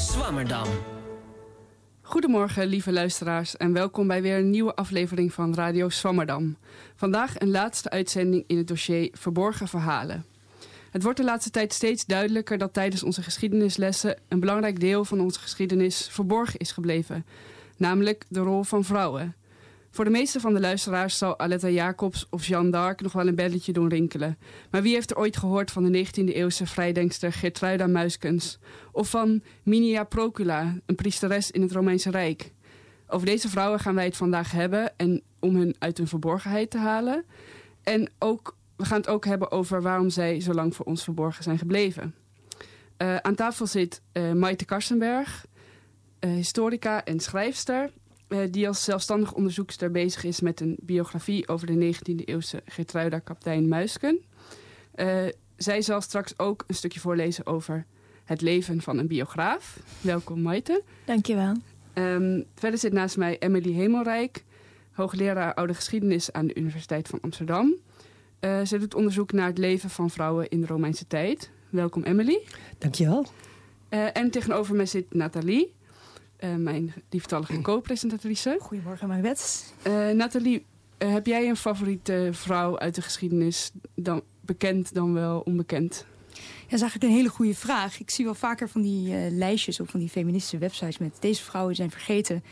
Radio Swammerdam. Goedemorgen, lieve luisteraars, en welkom bij weer een nieuwe aflevering van Radio Swammerdam. Vandaag een laatste uitzending in het dossier Verborgen Verhalen. Het wordt de laatste tijd steeds duidelijker dat tijdens onze geschiedenislessen een belangrijk deel van onze geschiedenis verborgen is gebleven, namelijk de rol van vrouwen. Voor de meeste van de luisteraars zal Aletta Jacobs of Jeanne d'Arc nog wel een belletje doen rinkelen. Maar wie heeft er ooit gehoord van de 19e-eeuwse vrijdenkster Gertruida Muiskens? Of van Minia Procula, een priesteres in het Romeinse Rijk? Over deze vrouwen gaan wij het vandaag hebben en om hun uit hun verborgenheid te halen. En ook, we gaan het ook hebben over waarom zij zo lang voor ons verborgen zijn gebleven. Uh, aan tafel zit uh, Maite Karsenberg, uh, historica en schrijfster die als zelfstandig onderzoekster bezig is met een biografie over de 19e-eeuwse Gertruida Kaptein Muisken. Uh, zij zal straks ook een stukje voorlezen over het leven van een biograaf. Welkom Maite. Dankjewel. Um, verder zit naast mij Emily Hemelrijk, hoogleraar oude geschiedenis aan de Universiteit van Amsterdam. Uh, zij doet onderzoek naar het leven van vrouwen in de Romeinse tijd. Welkom Emily. Dankjewel. Uh, en tegenover mij zit Nathalie. Uh, mijn lieftallige co-presentatrice. Goedemorgen, Marwet. Uh, Nathalie, uh, heb jij een favoriete vrouw uit de geschiedenis? Dan, bekend dan wel onbekend? Ja, dat is eigenlijk een hele goede vraag. Ik zie wel vaker van die lijstjes op van die feministische websites met deze vrouwen zijn vergeten.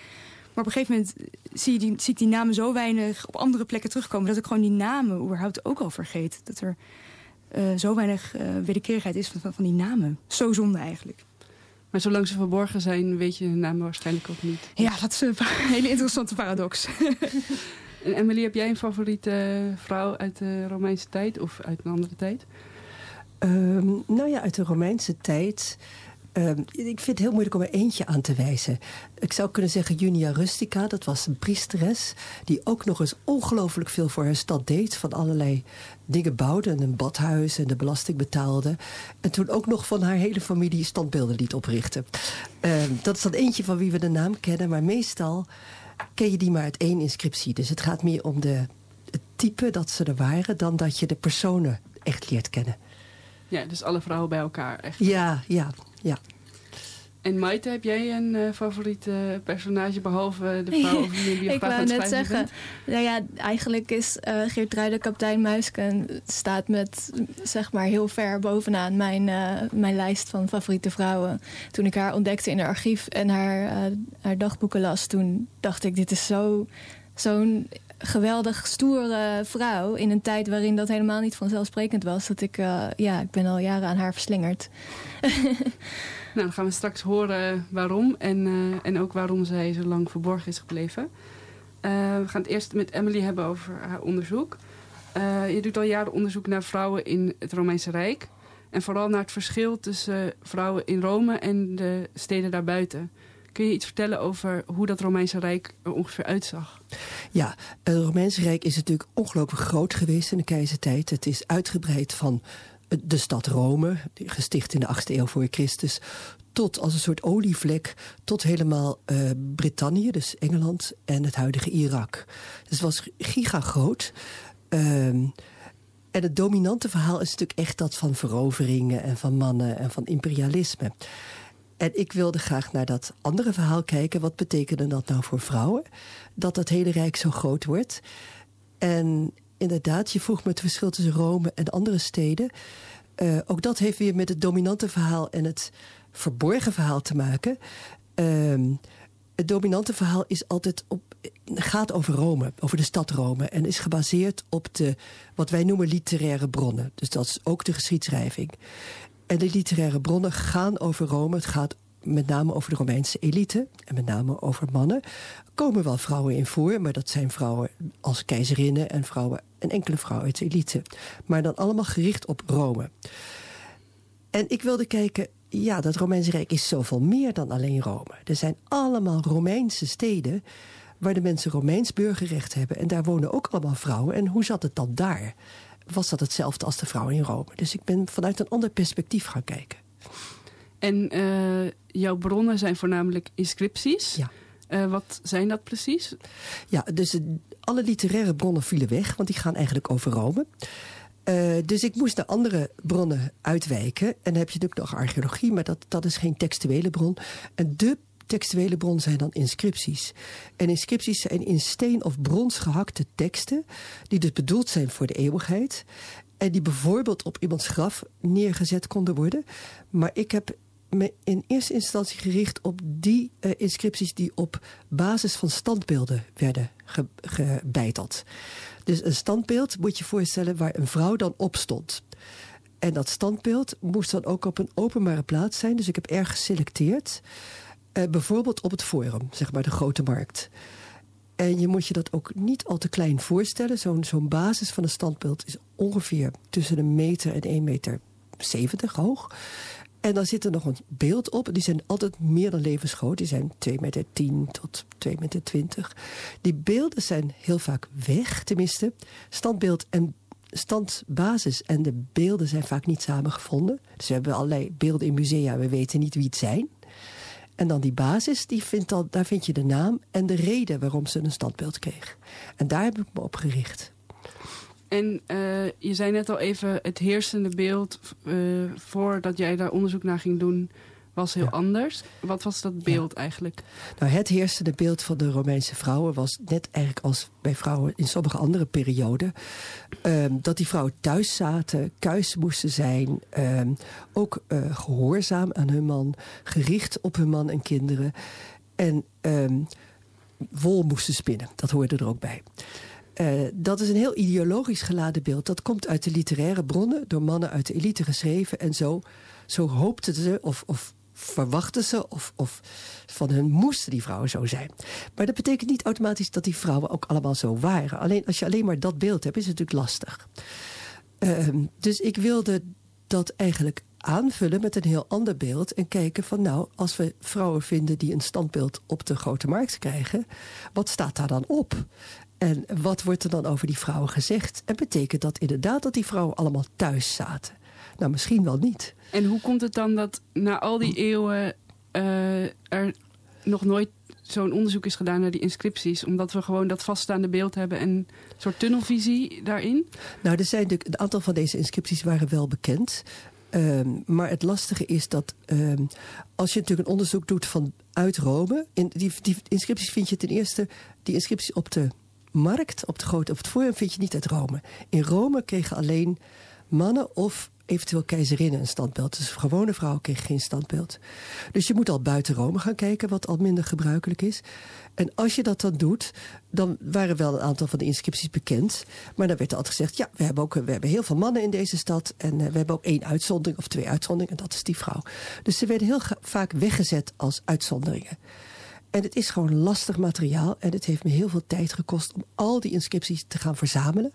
Maar op een gegeven moment zie, je die, zie ik die namen zo weinig op andere plekken terugkomen... dat ik gewoon die namen überhaupt ook al vergeet. Dat er zo weinig wederkerigheid is van, van, van die namen. Zo zonde eigenlijk. Maar zolang ze verborgen zijn, weet je de naam waarschijnlijk ook niet. Ja, dat is een hele interessante paradox. en Emily, heb jij een favoriete vrouw uit de Romeinse tijd of uit een andere tijd? Um, nou ja, uit de Romeinse tijd... Um, ik vind het heel moeilijk om er eentje aan te wijzen. Ik zou kunnen zeggen Junia Rustica, dat was een priesteres... die ook nog eens ongelooflijk veel voor haar stad deed... van allerlei dingen bouwde, een badhuis en de belasting betaalde. En toen ook nog van haar hele familie standbeelden liet oprichten. Um, dat is dan eentje van wie we de naam kennen, maar meestal ken je die maar uit één inscriptie. Dus het gaat meer om de, het type dat ze er waren... dan dat je de personen echt leert kennen. Ja, dus alle vrouwen bij elkaar echt. Ja, ja, ja. En Maite, heb jij een uh, favoriete personage behalve de vrouw over wie je Ik wou net zeggen, nou ja, eigenlijk is uh, Geertruide Kaptein Muisken staat met zeg maar heel ver bovenaan mijn, uh, mijn lijst van favoriete vrouwen. Toen ik haar ontdekte in haar archief en haar, haar dagboeken las, toen dacht ik dit is zo zo'n geweldig stoere vrouw in een tijd waarin dat helemaal niet vanzelfsprekend was. Dat ik, ja, ik ben al jaren aan haar verslingerd. nou, dan gaan we straks horen waarom en, uh, en ook waarom zij zo lang verborgen is gebleven. Uh, we gaan het eerst met Emily hebben over haar onderzoek. je doet al jaren onderzoek naar vrouwen in het Romeinse Rijk. En vooral naar het verschil tussen vrouwen in Rome en de steden daarbuiten. Kun je iets vertellen over hoe dat Romeinse Rijk er ongeveer uitzag? Ja, het Romeinse Rijk is natuurlijk ongelooflijk groot geweest in de keizertijd. Het is uitgebreid van de stad Rome, gesticht in de 8e eeuw voor Christus, tot als een soort olievlek, tot helemaal uh, Brittannië, dus Engeland en het huidige Irak. Dus het was gigagroot. Um, en het dominante verhaal is natuurlijk echt dat van veroveringen en van mannen en van imperialisme. En ik wilde graag naar dat andere verhaal kijken. Wat betekende dat nou voor vrouwen? Dat dat hele rijk zo groot wordt. En inderdaad, je vroeg me het verschil tussen Rome en andere steden. Uh, ook dat heeft weer met het dominante verhaal en het verborgen verhaal te maken. Uh, het dominante verhaal is altijd op, gaat over Rome, over de stad Rome. En is gebaseerd op de, wat wij noemen literaire bronnen. Dus dat is ook de geschiedschrijving. En de literaire bronnen gaan over Rome. Het gaat met name over de Romeinse elite. En met name over mannen. Komen wel vrouwen in voor. Maar dat zijn vrouwen als keizerinnen. En vrouwen, een enkele vrouw uit de elite. Maar dan allemaal gericht op Rome. En ik wilde kijken. Ja, dat Romeinse Rijk is zoveel meer dan alleen Rome. Er zijn allemaal Romeinse steden waar de mensen Romeins burgerrecht hebben. En daar wonen ook allemaal vrouwen. En hoe zat het dan daar? was dat hetzelfde als de vrouw in Rome. Dus ik ben vanuit een ander perspectief gaan kijken. En uh, jouw bronnen zijn voornamelijk inscripties. Ja. Uh, wat zijn dat precies? Ja, dus alle literaire bronnen vielen weg, want die gaan eigenlijk over Rome. Uh, dus ik moest naar andere bronnen uitwijken. En dan heb je natuurlijk nog archeologie, maar dat, dat is geen textuele bron. En de textuele bron zijn dan inscripties. En inscripties zijn in steen of brons gehakte teksten... die dus bedoeld zijn voor de eeuwigheid... en die bijvoorbeeld op iemands graf neergezet konden worden. Maar ik heb in eerste instantie gericht op die uh, inscripties... die op basis van standbeelden werden ge gebeiteld. Dus een standbeeld moet je voorstellen waar een vrouw dan op stond... En dat standbeeld moest dan ook op een openbare plaats zijn. Dus ik heb erg geselecteerd. Uh, bijvoorbeeld op het Forum, zeg maar de grote markt. En je moet je dat ook niet al te klein voorstellen. Zo'n basis van een standbeeld is ongeveer tussen een meter en 1 meter 70 hoog. En dan zit er nog een beeld op. Die zijn altijd meer dan levensgroot. Die zijn 2 meter 10 tot 2 meter 20. Die beelden zijn heel vaak weg, tenminste. Standbeeld en standbasis en de beelden zijn vaak niet samengevonden. Dus we hebben allerlei beelden in musea. We weten niet wie het zijn. En dan die basis, die vindt al, daar vind je de naam en de reden waarom ze een standbeeld kreeg. En daar heb ik me op gericht. En uh, je zei net al even, het heersende beeld... Uh, voordat jij daar onderzoek naar ging doen was heel anders. Wat was dat beeld eigenlijk? Nou, het heersende beeld van de Romeinse vrouwen was net eigenlijk als bij vrouwen in sommige andere perioden. Um, dat die vrouwen thuis zaten, kuis moesten zijn, um, ook uh, gehoorzaam aan hun man, gericht op hun man en kinderen. En um, wol moesten spinnen, dat hoorde er ook bij. Uh, dat is een heel ideologisch geladen beeld. Dat komt uit de literaire bronnen, door mannen uit de elite geschreven. En zo, zo hoopten ze, of, of verwachten ze of, of van hun moesten die vrouwen zo zijn. Maar dat betekent niet automatisch dat die vrouwen ook allemaal zo waren. Alleen als je alleen maar dat beeld hebt, is het natuurlijk lastig. Uh, dus ik wilde dat eigenlijk aanvullen met een heel ander beeld en kijken van nou, als we vrouwen vinden die een standbeeld op de grote markt krijgen, wat staat daar dan op? En wat wordt er dan over die vrouwen gezegd? En betekent dat inderdaad dat die vrouwen allemaal thuis zaten? Nou, misschien wel niet. En hoe komt het dan dat na al die eeuwen uh, er nog nooit zo'n onderzoek is gedaan naar die inscripties? Omdat we gewoon dat vaststaande beeld hebben en een soort tunnelvisie daarin? Nou, er zijn natuurlijk, een aantal van deze inscripties waren wel bekend. Um, maar het lastige is dat um, als je natuurlijk een onderzoek doet vanuit Rome... In, die, die inscripties vind je ten eerste, die inscripties op de markt, op, de grote, op het forum vind je niet uit Rome. In Rome kregen alleen mannen of eventueel keizerinnen een standbeeld. Dus gewone vrouwen kregen geen standbeeld. Dus je moet al buiten Rome gaan kijken, wat al minder gebruikelijk is. En als je dat dan doet, dan waren wel een aantal van de inscripties bekend. Maar dan werd altijd gezegd, ja, we hebben, ook, we hebben heel veel mannen in deze stad. En uh, we hebben ook één uitzondering of twee uitzonderingen. En dat is die vrouw. Dus ze werden heel vaak weggezet als uitzonderingen. En het is gewoon lastig materiaal. En het heeft me heel veel tijd gekost om al die inscripties te gaan verzamelen.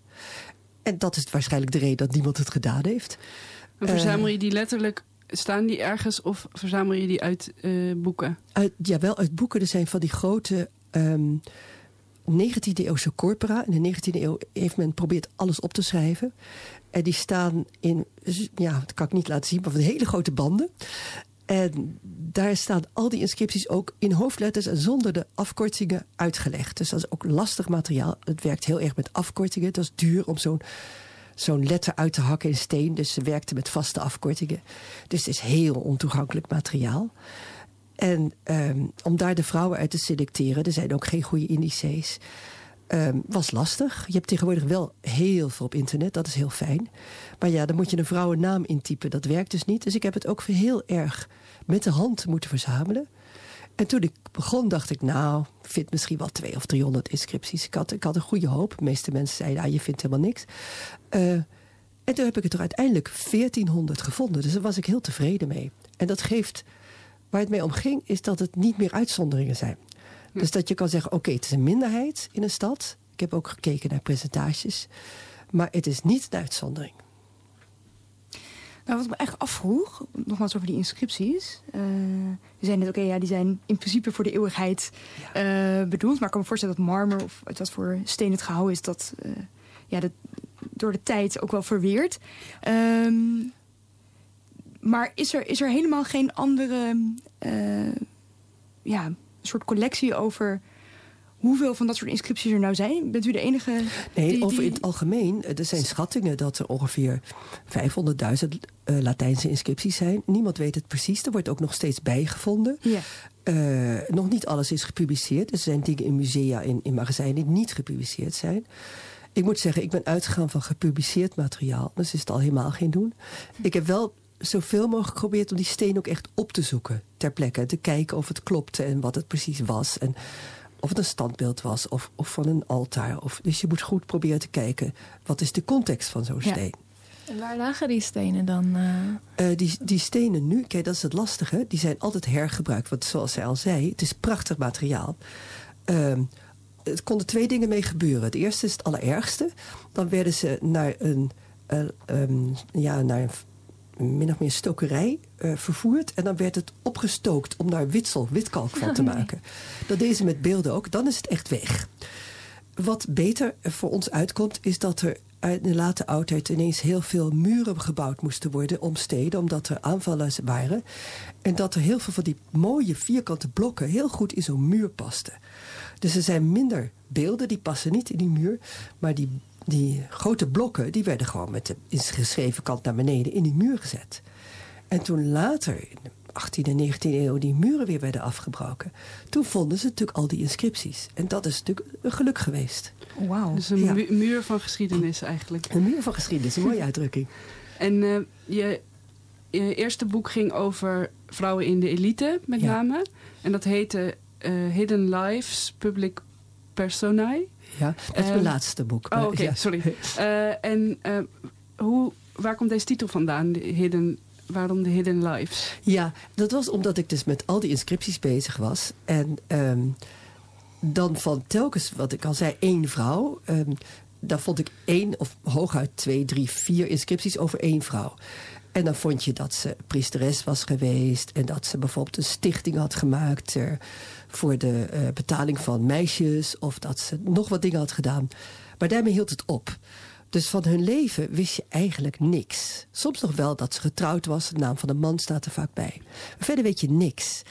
En dat is waarschijnlijk de reden dat niemand het gedaan heeft. Maar verzamel je die letterlijk, staan die ergens of verzamel je die uit uh, boeken? Uit, ja, wel uit boeken. Er zijn van die grote um, 19e eeuwse corpora. In de 19e eeuw heeft men probeert alles op te schrijven. En die staan in, ja, dat kan ik niet laten zien, maar van hele grote banden. En daar staan al die inscripties ook in hoofdletters en zonder de afkortingen uitgelegd. Dus dat is ook lastig materiaal. Het werkt heel erg met afkortingen. Dat is duur om zo'n letter uit te hakken in steen. Dus ze werkte met vaste afkortingen. Dus het is heel ontoegankelijk materiaal. En um, om daar de vrouwen uit te selecteren, er zijn ook geen goede indices, um, was lastig. Je hebt tegenwoordig wel heel veel op internet, dat is heel fijn. Maar ja, dan moet je een vrouwennaam intypen, dat werkt dus niet. Dus ik heb het ook heel erg met de hand moeten verzamelen. En toen ik begon, dacht ik, nou, vind misschien wel twee of 300 inscripties. Ik had, ik had een goede hoop. De meeste mensen zeiden, ah, je vindt helemaal niks. Uh, en toen heb ik het er uiteindelijk 1400 gevonden. Dus daar was ik heel tevreden mee. En dat geeft, waar het mee om ging, is dat het niet meer uitzonderingen zijn. Dus dat je kan zeggen, oké, okay, het is een minderheid in een stad. Ik heb ook gekeken naar presentaties. Maar het is niet een uitzondering. Nou, wat ik me echt afvroeg, nogmaals over die inscripties. Uh, je zei net, oké, okay, ja, die zijn in principe voor de eeuwigheid ja. uh, bedoeld. Maar ik kan me voorstellen dat marmer of uit wat voor steen het gehouden is... dat, uh, ja, dat door de tijd ook wel verweert. Um, maar is er, is er helemaal geen andere ja, soort collectie over hoeveel van dat soort inscripties er nou zijn? Bent u de enige? Nee, die, in het algemeen. Er zijn schattingen dat er ongeveer 500.000 uh, Latijnse inscripties zijn. Niemand weet het precies. Er wordt ook nog steeds bijgevonden. Ja. Uh, nog niet alles is gepubliceerd. Er zijn dingen in musea, in, in magazijnen die niet gepubliceerd zijn. Ik moet zeggen, ik ben uitgegaan van gepubliceerd materiaal. Dus is het al helemaal geen doen. Ik heb wel zoveel mogelijk geprobeerd om die steen ook echt op te zoeken ter plekke. Te kijken of het klopte en wat het precies was. En of het een standbeeld was of, of van een altaar. Of, dus je moet goed proberen te kijken, wat is de context van zo'n Ja. steen. En waar lagen die stenen dan? eh? Eh, die, die stenen nu, kijk, dat is het lastige. Die zijn altijd hergebruikt. Want zoals zij al zei, het is prachtig materiaal. Ehm, het konden twee dingen mee gebeuren. Het eerste is het allerergste. Dan werden ze naar een, eh, ehm, ja, naar een min of meer stokerij eh, vervoerd. En dan werd het opgestookt om daar witsel, witkalk van te Oh, nee. maken. Dat deden ze met beelden ook. Dan is het echt weg. Wat beter voor ons uitkomt, is dat er uit de late oudheid ineens heel veel muren gebouwd moesten worden om steden, omdat er aanvallen waren. En dat er heel veel van die mooie vierkante blokken heel goed in zo'n muur pasten. Dus er zijn minder beelden, die passen niet in die muur. Maar die, die grote blokken, die werden gewoon met de geschreven kant naar beneden in die muur gezet. En toen later, in de 18e en 19e eeuw, die muren weer werden afgebroken. Toen vonden ze natuurlijk al die inscripties. En dat is natuurlijk een geluk geweest. Wauw. Dus een Ja. mu- muur van geschiedenis eigenlijk. Een muur van geschiedenis, een mooie uitdrukking. En eh, je, je eerste boek ging over vrouwen in de elite, met Ja. name. En dat heette eh, Hidden Lives, Public Personae. Ja, dat is Ehm, mijn laatste boek. Oh, ja. sorry. Eh, en eh, hoe, waar komt deze titel vandaan? De hidden, waarom de Hidden Lives? Ja, dat was omdat ik dus met al die inscripties bezig was. En ehm, dan van telkens, wat ik al zei, één vrouw. ehm, dan vond ik één of hooguit twee, drie, vier inscripties over één vrouw. En dan vond je dat ze priesteres was geweest. En dat ze bijvoorbeeld een stichting had gemaakt voor de eh, betaling van meisjes. Of dat ze nog wat dingen had gedaan. Maar daarmee hield het op. Dus van hun leven wist je eigenlijk niks. Soms nog wel dat ze getrouwd was. De naam van de man staat er vaak bij. Maar verder weet je niks.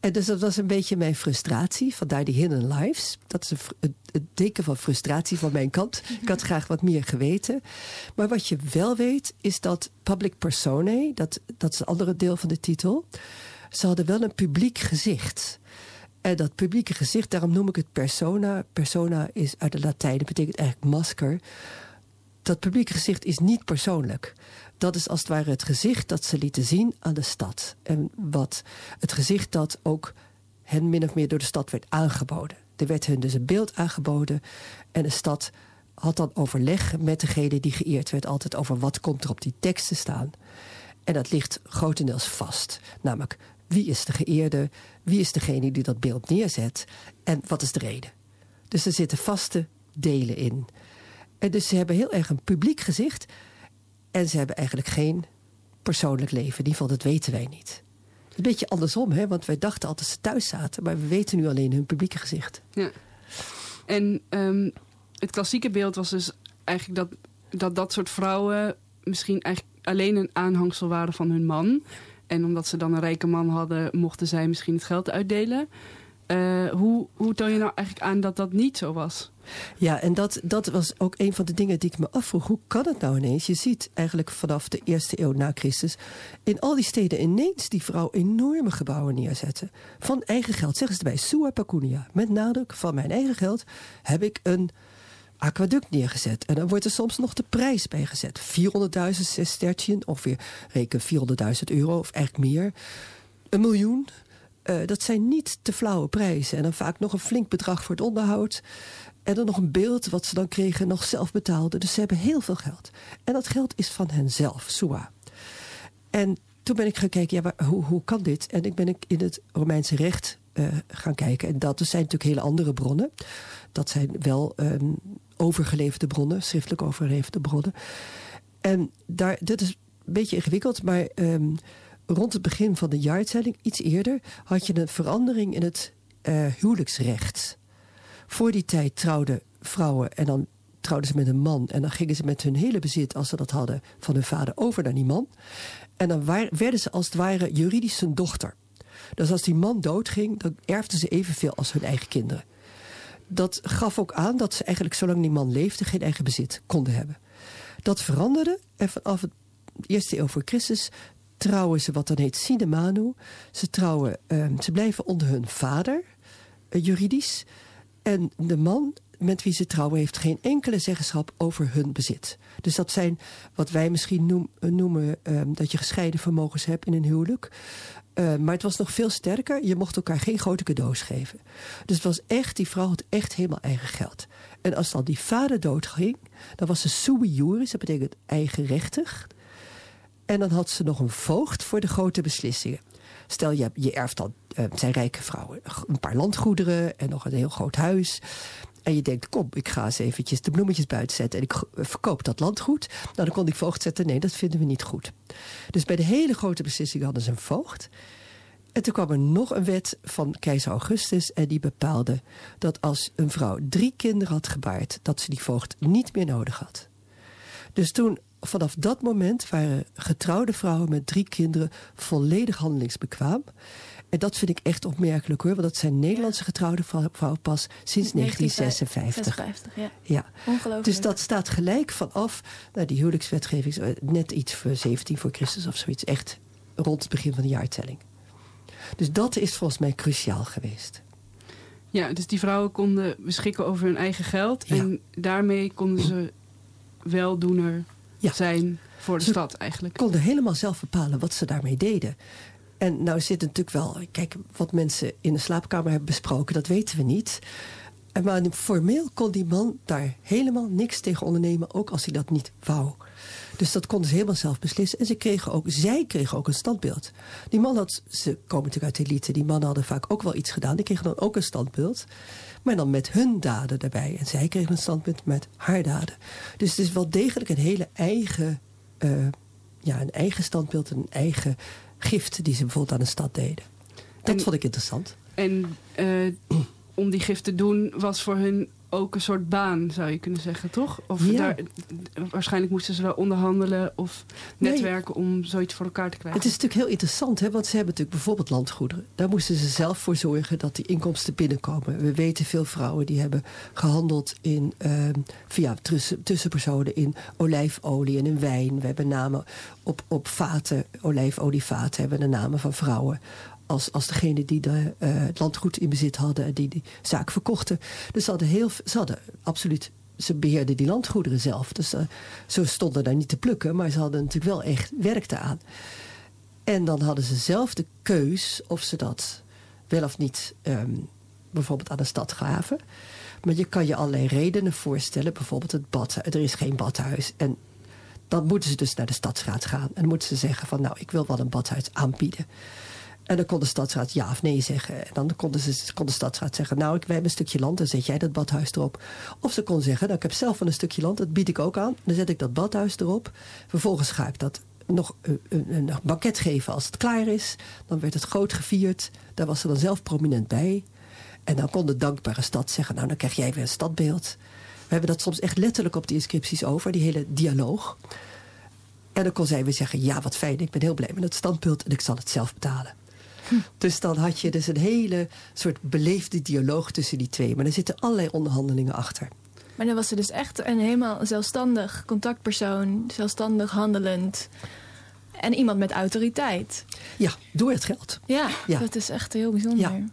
En dus dat was een beetje mijn frustratie. Vandaar die Hidden Lives. Dat is een, een teken van frustratie van mijn kant. Ik had graag wat meer geweten. Maar wat je wel weet, is dat public personae... dat, dat is een andere deel van de titel... ze hadden wel een publiek gezicht... En dat publieke gezicht, daarom noem ik het persona. Persona is uit de Latijn, dat betekent eigenlijk masker. Dat publieke gezicht is niet persoonlijk. Dat is als het ware het gezicht dat ze lieten zien aan de stad. En wat het gezicht dat ook hen min of meer door de stad werd aangeboden. Er werd hun dus een beeld aangeboden. En de stad had dan overleg met degene die geëerd werd... altijd over wat komt er op die tekst te staan. En dat ligt grotendeels vast. Namelijk, wie is de geëerde? Wie is degene die dat beeld neerzet? En wat is de reden? Dus er zitten vaste delen in. En dus ze hebben heel erg een publiek gezicht. En ze hebben eigenlijk geen persoonlijk leven. In ieder geval, dat weten wij niet. Een beetje andersom, hè? want wij dachten altijd dat ze thuis zaten. Maar we weten nu alleen hun publieke gezicht. Ja. En ehm, het klassieke beeld was dus eigenlijk dat, dat dat soort vrouwen misschien eigenlijk alleen een aanhangsel waren van hun man. En omdat ze dan een rijke man hadden, mochten zij misschien het geld uitdelen. Eh, hoe, hoe toon je nou eigenlijk aan dat dat niet zo was? Ja, en dat, dat was ook een van de dingen die ik me afvroeg. Hoe kan het nou ineens? Je ziet eigenlijk vanaf de eerste eeuw na Christus... in al die steden ineens die vrouw enorme gebouwen neerzetten. Van eigen geld, zeggen ze erbij, sua pecunia. Met nadruk, van mijn eigen geld heb ik een aquaduct neergezet. En dan wordt er soms nog de prijs bij gezet. 400.000 sestertien, ongeveer reken 400.000 euro of eigenlijk meer. Een miljoen. Eh, dat zijn niet te flauwe prijzen. En dan vaak nog een flink bedrag voor het onderhoud. En dan nog een beeld wat ze dan kregen, nog zelf betaalden. Dus ze hebben heel veel geld. En dat geld is van henzelf, Sua. En toen ben ik gaan kijken, ja, maar hoe, hoe kan dit? En ik ben ik in het Romeinse recht eh, gaan kijken. En dat zijn natuurlijk hele andere bronnen. Dat zijn wel ehm, overgeleverde bronnen, schriftelijk overgeleverde bronnen. En daar, dit is een beetje ingewikkeld, maar ehm, rond het begin van de jaartelling, iets eerder, had je een verandering in het eh, huwelijksrecht. Voor die tijd trouwden vrouwen en dan trouwden ze met een man. En dan gingen ze met hun hele bezit, als ze dat hadden, van hun vader over naar die man. En dan werden ze als het ware juridisch zijn dochter. Dus als die man doodging, dan erfden ze evenveel als hun eigen kinderen. Dat gaf ook aan dat ze eigenlijk zolang die man leefde geen eigen bezit konden hebben. Dat veranderde en vanaf het eerste eeuw voor Christus trouwen ze wat dan heet sinemanu. Ze trouwen, ehm, ze blijven onder hun vader, eh, juridisch. En de man met wie ze trouwen heeft geen enkele zeggenschap over hun bezit. Dus dat zijn wat wij misschien noemen ehm, dat je gescheiden vermogens hebt in een huwelijk. Ehm, maar het was nog veel sterker. Je mocht elkaar geen grote cadeaus geven. Dus het was echt, die vrouw had echt helemaal eigen geld. En als dan die vader doodging, dan was ze sui dat betekent eigenrechtig. En dan had ze nog een voogd voor de grote beslissingen. Stel, je, je erft dan, uh, zijn rijke vrouwen, een paar landgoederen en nog een heel groot huis. En je denkt, kom, ik ga eens eventjes de bloemetjes buiten zetten... en ik verkoop dat landgoed. Nou, dan kon ik voogd zetten, nee, dat vinden we niet goed. Dus bij de hele grote beslissingen hadden ze een voogd. En toen kwam er nog een wet van keizer Augustus... en die bepaalde dat als een vrouw drie kinderen had gebaard... dat ze die voogd niet meer nodig had. Dus toen vanaf dat moment waren getrouwde vrouwen met drie kinderen volledig handelingsbekwaam. En dat vind ik echt opmerkelijk hoor, want dat zijn Nederlandse getrouwde vrouwen pas sinds 1956. ja. ja. Ongelooflijk. Dus dat staat gelijk vanaf nou, die huwelijkswetgeving, eh, net iets voor 17 voor Christus of zoiets, echt rond het begin van de jaartelling. Dus dat is volgens mij cruciaal geweest. Ja, dus die vrouwen konden beschikken over hun eigen geld. En daarmee konden ze weldoener zijn voor de stad eigenlijk. Ze konden helemaal zelf bepalen wat ze daarmee deden. En nou zit natuurlijk wel... Kijk, wat mensen in de slaapkamer hebben besproken, dat weten we niet. Maar formeel kon die man daar helemaal niks tegen ondernemen... ook als hij dat niet wou. Dus dat konden ze helemaal zelf beslissen. En ze kregen ook, zij kregen ook een standbeeld. Die man had, ze komen natuurlijk uit de elite... die mannen hadden vaak ook wel iets gedaan. Die kregen dan ook een standbeeld. Maar dan met hun daden erbij. En zij kregen een standpunt met haar daden. Dus het is wel degelijk een hele eigen, uh, ja, een eigen standbeeld, een eigen gift die ze bijvoorbeeld aan de stad deden. Dat vond ik interessant. En uh, om die gift te doen was voor hun ook een soort baan, zou je kunnen zeggen, toch? Of ja. daar, waarschijnlijk moesten ze wel onderhandelen of netwerken om zoiets voor elkaar te krijgen. Het is natuurlijk heel interessant, hè? want ze hebben natuurlijk bijvoorbeeld landgoederen. Daar moesten ze zelf voor zorgen dat die inkomsten binnenkomen. We weten veel vrouwen die hebben gehandeld in, uh, via tussen, tussenpersonen in olijfolie en in wijn. We hebben namen op, op vaten, olijfolievaten hebben de namen van vrouwen als, als degene die de, uh, het landgoed in bezit hadden en die die zaak verkochten. Dus ze hadden, heel, ze hadden absoluut, ze beheerden die landgoederen zelf. Dus uh, ze stonden daar niet te plukken, maar ze hadden natuurlijk wel echt werk aan. En dan hadden ze zelf de keus of ze dat wel of niet um, bijvoorbeeld aan de stad gaven. Maar je kan je allerlei redenen voorstellen. Bijvoorbeeld het bad. Er is geen badhuis. En dan moeten ze dus naar de stadsraad gaan. En moeten ze zeggen van nou, ik wil wel een badhuis aanbieden. En dan kon de stadsraad ja of nee zeggen. En dan kon de, kon de stadsraad zeggen, nou, ik, wij hebben een stukje land, dan zet jij dat badhuis erop. Of ze kon zeggen, nou, ik heb zelf wel een stukje land, dat bied ik ook aan. Dan zet ik dat badhuis erop. Vervolgens ga ik dat nog een, een, een banket geven als het klaar is. Dan werd het groot gevierd. Daar was ze dan zelf prominent bij. En dan kon de dankbare stad zeggen, nou, dan krijg jij weer een stadbeeld. We hebben dat soms echt letterlijk op die inscripties over, die hele dialoog. En dan kon zij weer zeggen, ja, wat fijn, ik ben heel blij met het standbeeld en ik zal het zelf betalen. Dus dan had je dus een hele soort beleefde dialoog tussen die twee. Maar er zitten allerlei onderhandelingen achter. Maar dan was ze dus echt een helemaal zelfstandig contactpersoon, zelfstandig handelend. En iemand met autoriteit. Ja, door het geld. Ja, ja. dat is echt heel bijzonder. Ja.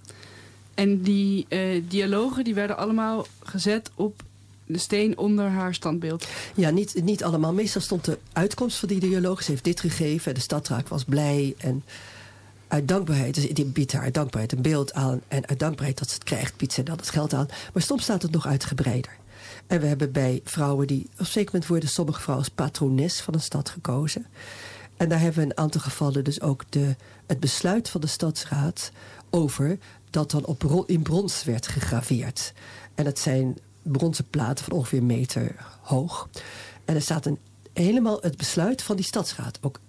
En die uh, dialogen die werden allemaal gezet op de steen onder haar standbeeld. Ja, niet, niet allemaal. Meestal stond de uitkomst van die dialoog. Ze heeft dit gegeven. De stadraak was blij. En uit dankbaarheid, dus die biedt haar dankbaarheid een beeld aan. En uit dankbaarheid dat ze het krijgt, biedt ze dan het geld aan. Maar soms staat het nog uitgebreider. En we hebben bij vrouwen die, op een zeker moment worden sommige vrouwen als patrones van een stad gekozen. En daar hebben we een aantal gevallen dus ook de, het besluit van de stadsraad over dat dan op, in brons werd gegraveerd. En dat zijn bronzen platen van ongeveer een meter hoog. En er staat een, helemaal het besluit van die stadsraad. Ook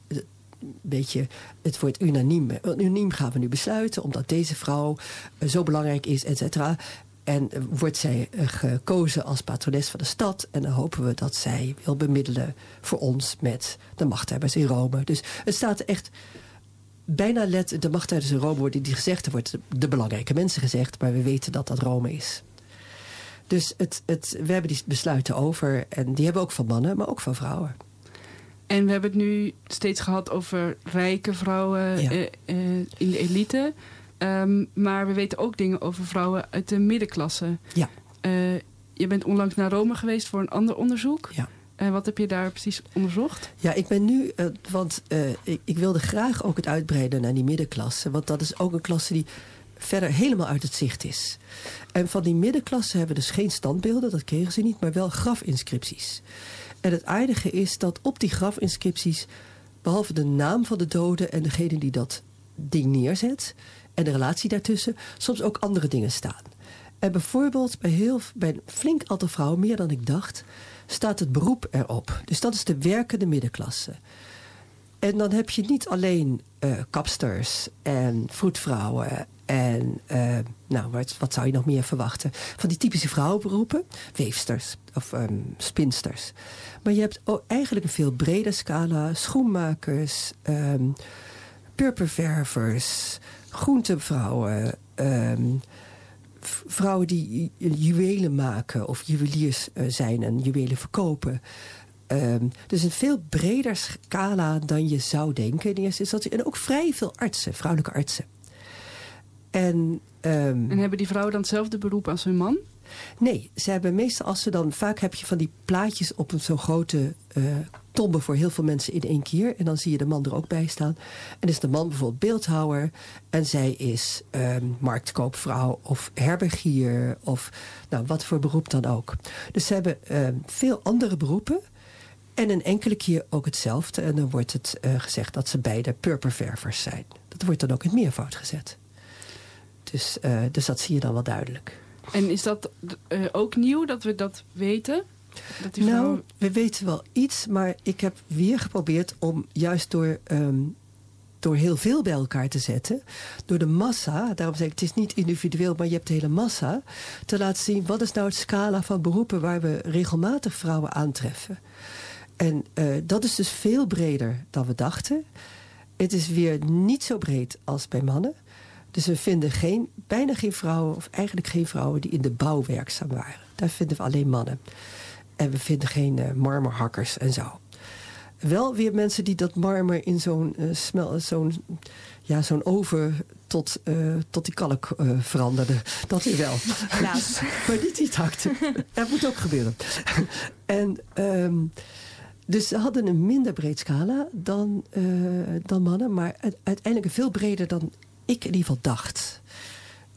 het wordt unaniem. Unaniem gaan we nu besluiten, omdat deze vrouw eh, zo belangrijk is, et cetera. En eh, wordt zij eh, gekozen als patrones van de stad. En dan hopen we dat zij wil bemiddelen voor ons met de machthebbers in Rome. Dus het staat echt bijna let, de machthebbers in Rome worden die gezegd. Er wordt de belangrijke mensen gezegd, maar we weten dat dat Rome is. Dus het, het, we hebben die besluiten over. En die hebben ook van mannen, maar ook van vrouwen. En we hebben het nu steeds gehad over rijke vrouwen Ja. eh, eh, in de elite. Ehm, maar we weten ook dingen over vrouwen uit de middenklasse. Ja. Eh, je bent onlangs naar Rome geweest voor een ander onderzoek. Ja. En wat heb je daar precies onderzocht? Ja, ik ben nu, want ik, ik wilde graag ook het uitbreiden naar die middenklasse. Want dat is ook een klasse die verder helemaal uit het zicht is. En van die middenklasse hebben we dus geen standbeelden, dat kregen ze niet, maar wel grafinscripties. En het aardige is dat op die grafinscripties, behalve de naam van de dode en degene die dat ding neerzet, en de relatie daartussen, soms ook andere dingen staan. En bijvoorbeeld bij, heel, bij een flink aantal vrouwen, meer dan ik dacht, staat het beroep erop. Dus dat is de werkende middenklasse. En dan heb je niet alleen eh, kapsters en vroedvrouwen en eh, nou, wat, wat zou je nog meer verwachten? Van die typische vrouwenberoepen, weefsters of ehm, spinsters. Maar je hebt ook eigenlijk een veel breder scala, schoenmakers, ehm purperververs, groentevrouwen, ehm, vrouwen die ju- juwelen maken of juweliers eh, zijn en juwelen verkopen. Dus een veel breder scala dan je zou denken in eerste instantie. En ook vrij veel artsen, vrouwelijke artsen. En, En hebben die vrouwen dan hetzelfde beroep als hun man? Nee, ze hebben meestal als ze dan... Vaak heb je van die plaatjes op zo'n grote eh tombe voor heel veel mensen in één keer. En dan zie je de man er ook bij staan. En is de man bijvoorbeeld beeldhouwer. En zij is ehm, marktkoopvrouw of herbergier. Of nou, wat voor beroep dan ook. Dus ze hebben ehm, veel andere beroepen. En een enkele keer ook hetzelfde. En dan wordt het eh, gezegd dat ze beide purperververs zijn. Dat wordt dan ook in meervoud gezet. Dus, eh, dus dat zie je dan wel duidelijk. En is dat eh, ook nieuw dat we dat weten? Dat die Nou, we weten wel iets, maar ik heb weer geprobeerd om juist door, ehm, door heel veel bij elkaar te zetten, door de massa, daarom zeg ik het is niet individueel, maar je hebt de hele massa, te laten zien wat is nou het scala van beroepen waar we regelmatig vrouwen aantreffen. En eh, dat is dus veel breder dan we dachten. Het is weer niet zo breed als bij mannen. Dus we vinden geen, bijna geen vrouwen, of eigenlijk geen vrouwen die in de bouw werkzaam waren. Daar vinden we alleen mannen. En we vinden geen eh, marmerhakkers en zo. Wel weer mensen die dat marmer in zo'n eh, smel, zo'n ja, zo'n oven tot, eh, tot die kalk veranderden. Dat weer wel. Helaas. maar niet die takte. Dat moet ook gebeuren. en ehm, dus ze hadden een minder breed scala dan, dan mannen, maar uiteindelijk veel breder dan ik in ieder geval dacht.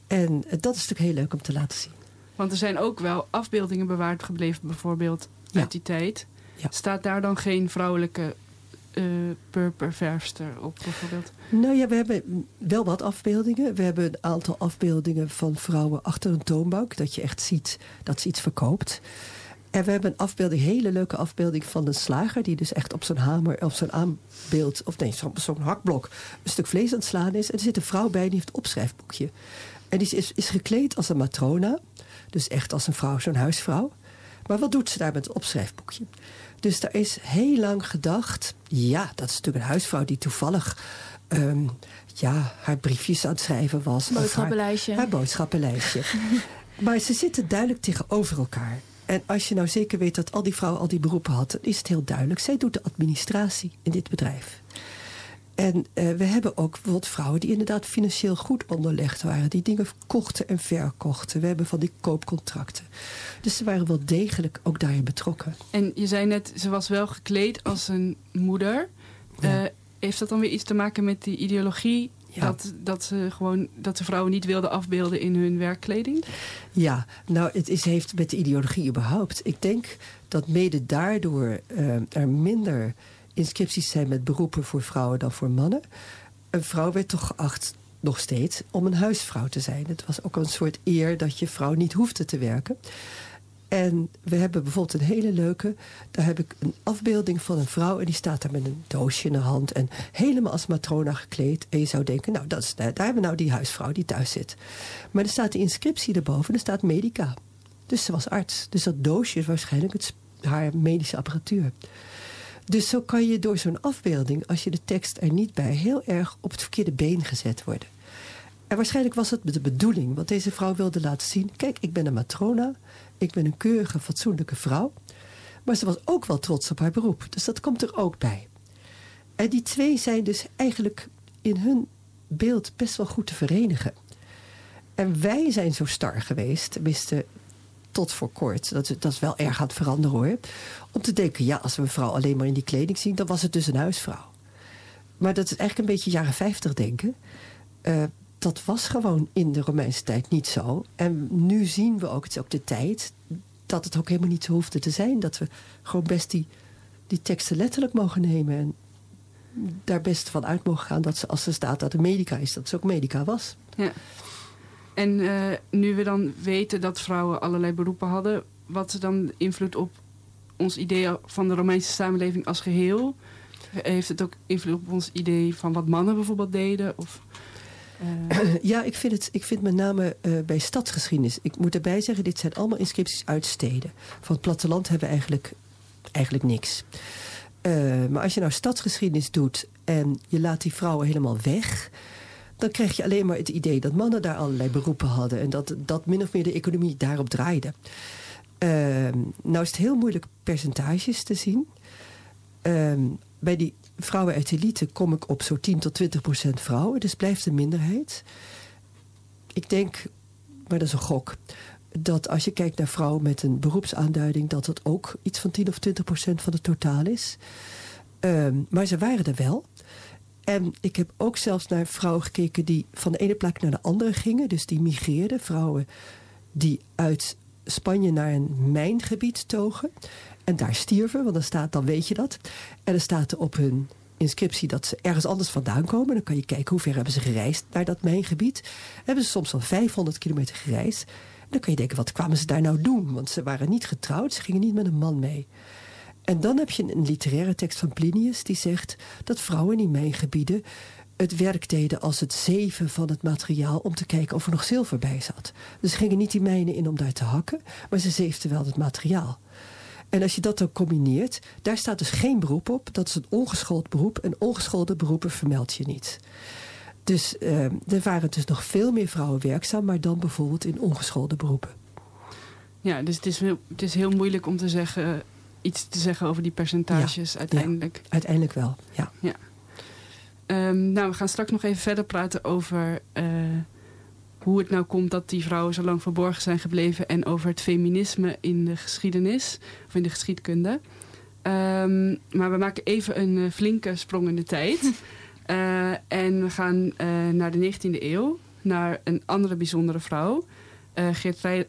En dat is natuurlijk heel leuk om te laten zien. Want er zijn ook wel afbeeldingen bewaard gebleven, bijvoorbeeld Ja. uit die tijd. Ja. Staat daar dan geen vrouwelijke eh purperverfster op, bijvoorbeeld? Nou ja, we hebben wel wat afbeeldingen. We hebben een aantal afbeeldingen van vrouwen achter een toonbank. Dat je echt ziet dat ze iets verkoopt. En we hebben een afbeelding, hele leuke afbeelding van een slager... die dus echt op zo'n hamer, op zo'n aanbeeld... of nee, zo- zo'n hakblok een stuk vlees aan het slaan is. En er zit een vrouw bij, die heeft een opschrijfboekje. En die is, is gekleed als een matrona. Dus echt als een vrouw, zo'n huisvrouw. Maar wat doet ze daar met het opschrijfboekje? Dus daar is heel lang gedacht... ja, dat is natuurlijk een huisvrouw die toevallig... ehm, ja, haar briefjes aan het schrijven was. of haar boodschappenlijstje. maar ze zitten duidelijk tegenover elkaar. En als je nou zeker weet dat al die vrouwen al die beroepen hadden, is het heel duidelijk. Zij doet de administratie in dit bedrijf. En eh, we hebben ook bijvoorbeeld vrouwen die inderdaad financieel goed onderlegd waren. Die dingen kochten en verkochten. We hebben van die koopcontracten. Dus ze waren wel degelijk ook daarin betrokken. En je zei net, ze was wel gekleed als een moeder. Ja. Eh, heeft dat dan weer iets te maken met die ideologie... Ja. Dat, dat, ze gewoon, dat ze vrouwen niet wilden afbeelden in hun werkkleding? Ja, nou, het is, heeft met de ideologie überhaupt. Ik denk dat mede daardoor eh, er minder inscripties zijn met beroepen voor vrouwen dan voor mannen. Een vrouw werd toch geacht, nog steeds, om een huisvrouw te zijn. Het was ook een soort eer dat je vrouw niet hoefde te werken. En we hebben bijvoorbeeld een hele leuke. Daar heb ik een afbeelding van een vrouw. En die staat daar met een doosje in de hand. En helemaal als matrona gekleed. En je zou denken, nou, daar hebben we nou die huisvrouw die thuis zit. Maar er staat de inscriptie erboven. Er staat medica. Dus ze was arts. Dus dat doosje is waarschijnlijk het, haar medische apparatuur. Dus zo kan je door zo'n afbeelding, als je de tekst er niet bij, heel erg op het verkeerde been gezet worden. En waarschijnlijk was het de bedoeling, want deze vrouw wilde laten zien: kijk, ik ben een matrona, ik ben een keurige, fatsoenlijke vrouw. Maar ze was ook wel trots op haar beroep, dus dat komt er ook bij. En die twee zijn dus eigenlijk in hun beeld best wel goed te verenigen. En wij zijn zo star geweest, tenminste tot voor kort. Dat, dat is wel erg aan het veranderen hoor. Om te denken, ja, als we een vrouw alleen maar in die kleding zien, dan was het dus een huisvrouw. Maar dat is eigenlijk een beetje jaren 50 denken. Uh, dat was gewoon in de Romeinse tijd niet zo. En nu zien we ook, het is ook de tijd, dat het ook helemaal niet zo hoefde te zijn. Dat we gewoon best die, die teksten letterlijk mogen nemen. En daar best van uit mogen gaan dat ze, als er staat dat het medica is, dat ze ook medica was. Ja. En uh, nu we dan weten dat vrouwen allerlei beroepen hadden, wat is dan invloed op ons idee van de Romeinse samenleving als geheel? Heeft het ook invloed op ons idee van wat mannen bijvoorbeeld deden? Of, uh... Ja, ik vind, het, ik vind met name uh, bij stadsgeschiedenis. Ik moet erbij zeggen, dit zijn allemaal inscripties uit steden. Van het platteland hebben we eigenlijk, eigenlijk niks. Uh, maar als je nou stadsgeschiedenis doet en je laat die vrouwen helemaal weg dan krijg je alleen maar het idee dat mannen daar allerlei beroepen hadden. En dat, dat min of meer de economie daarop draaide. Uh, nou is het heel moeilijk percentages te zien. Uh, bij die vrouwen uit elite kom ik op zo'n 10 tot 20 procent vrouwen. Dus blijft een minderheid. Ik denk, maar dat is een gok... dat als je kijkt naar vrouwen met een beroepsaanduiding... dat het ook iets van 10 of 20 procent van het totaal is. Uh, maar ze waren er wel. En ik heb ook zelfs naar vrouwen gekeken die van de ene plek naar de andere gingen. Dus die migreerden. Vrouwen die uit Spanje naar een mijngebied togen. En daar stierven, want dan, staat, dan weet je dat. En dan staat op hun inscriptie dat ze ergens anders vandaan komen. Dan kan je kijken hoe ver hebben ze gereisd naar dat mijngebied. Hebben ze soms al 500 kilometer gereisd. En dan kan je denken, wat kwamen ze daar nou doen? Want ze waren niet getrouwd, ze gingen niet met een man mee. En dan heb je een literaire tekst van Plinius die zegt dat vrouwen in mijn gebieden het werk deden als het zeven van het materiaal om te kijken of er nog zilver bij zat. Dus ze gingen niet die mijnen in om daar te hakken, maar ze zeefden wel het materiaal. En als je dat dan combineert, daar staat dus geen beroep op. Dat is een ongeschoold beroep. En ongeschoolde beroepen vermeld je niet. Dus uh, er waren dus nog veel meer vrouwen werkzaam, maar dan bijvoorbeeld in ongeschoolde beroepen. Ja, dus het is, het is heel moeilijk om te zeggen iets te zeggen over die percentages uiteindelijk. uiteindelijk wel, ja. ja. Um, nou, we gaan straks nog even verder praten over uh, hoe het nou komt dat die vrouwen zo lang verborgen zijn gebleven en over het feminisme in de geschiedenis of in de geschiedkunde. Um, maar we maken even een uh, flinke sprong in de tijd. Uh, en we gaan naar de 19e eeuw, naar een andere bijzondere vrouw,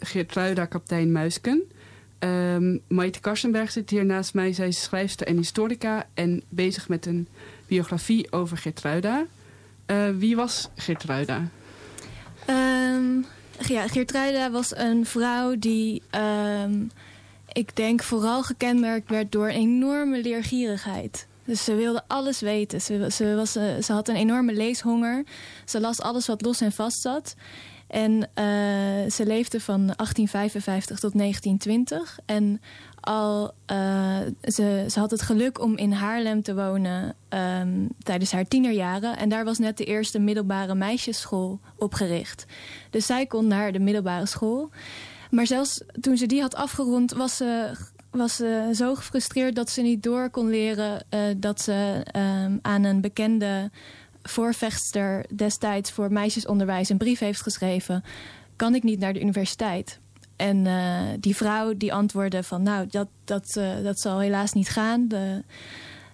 Geertruida Kaptein Muisken. Um, Maite Karsenberg zit hier naast mij. Zij is schrijfster en historica en bezig met een biografie over Geertruida. Uh, wie was Geertruida? Um, ja, Geertruida was een vrouw die, um, ik denk, vooral gekenmerkt werd door een enorme leergierigheid. Dus ze wilde alles weten. Ze, ze, was, eh, ze had een enorme leeshonger. Ze las alles wat los en vast zat. En uh, ze leefde van 1855 tot 1920. En al, uh, ze, ze had het geluk om in Haarlem te wonen um, tijdens haar tienerjaren. En daar was net de eerste middelbare meisjesschool opgericht. Dus zij kon naar de middelbare school. Maar zelfs toen ze die had afgerond, was ze, was ze zo gefrustreerd dat ze niet door kon leren uh, dat ze um, aan een bekende voorvechter destijds voor meisjesonderwijs een brief heeft geschreven... kan ik niet naar de universiteit. En uh, die vrouw die antwoordde van nou, dat, dat, uh, dat zal helaas niet gaan. De,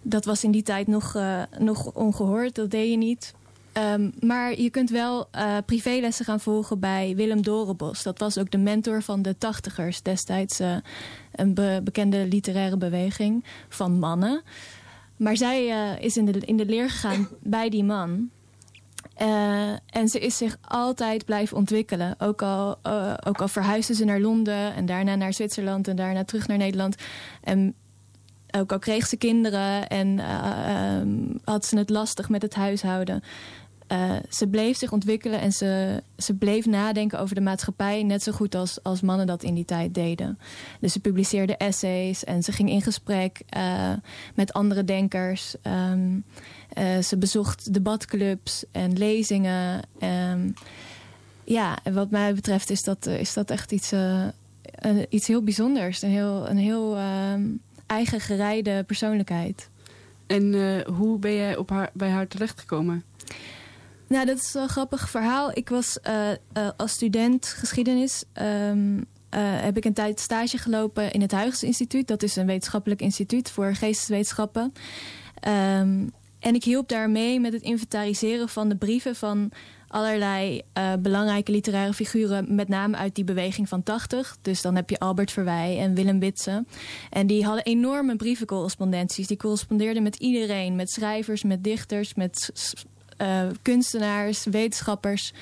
dat was in die tijd nog, uh, nog ongehoord, dat deed je niet. Um, maar je kunt wel privélessen gaan volgen bij Willem Dorenbos. Dat was ook de mentor van de tachtigers destijds. een be bekende literaire beweging van mannen. Maar zij is in de, in de leer gegaan bij die man. Uh, en ze is zich altijd blijven ontwikkelen. Ook al, uh, ook al verhuisde ze naar Londen en daarna naar Zwitserland en daarna terug naar Nederland. En ook al kreeg ze kinderen en um, had ze het lastig met het huishouden. Uh, ze bleef zich ontwikkelen en ze, ze bleef nadenken over de maatschappij... net zo goed als, als mannen dat in die tijd deden. Dus ze publiceerde essays en ze ging in gesprek uh, met andere denkers. Um, uh, ze bezocht debatclubs en lezingen. Um, ja, en wat mij betreft is dat, is dat echt iets, iets heel bijzonders. Een heel, een heel um, eigen gerijde persoonlijkheid. En hoe ben jij op haar, bij haar terechtgekomen? Nou, dat is wel een grappig verhaal. Ik was uh, als student geschiedenis... Um, heb ik een tijd stage gelopen in het Huygens Instituut. Dat is een wetenschappelijk instituut voor geesteswetenschappen. Um, en ik hielp daar mee met het inventariseren van de brieven van allerlei belangrijke literaire figuren, met name uit die beweging van 80. Dus dan heb je Albert Verwij en Willem Witsen. En die hadden enorme brievencorrespondenties. Die correspondeerden met iedereen, met schrijvers, met dichters, met uh, kunstenaars, wetenschappers.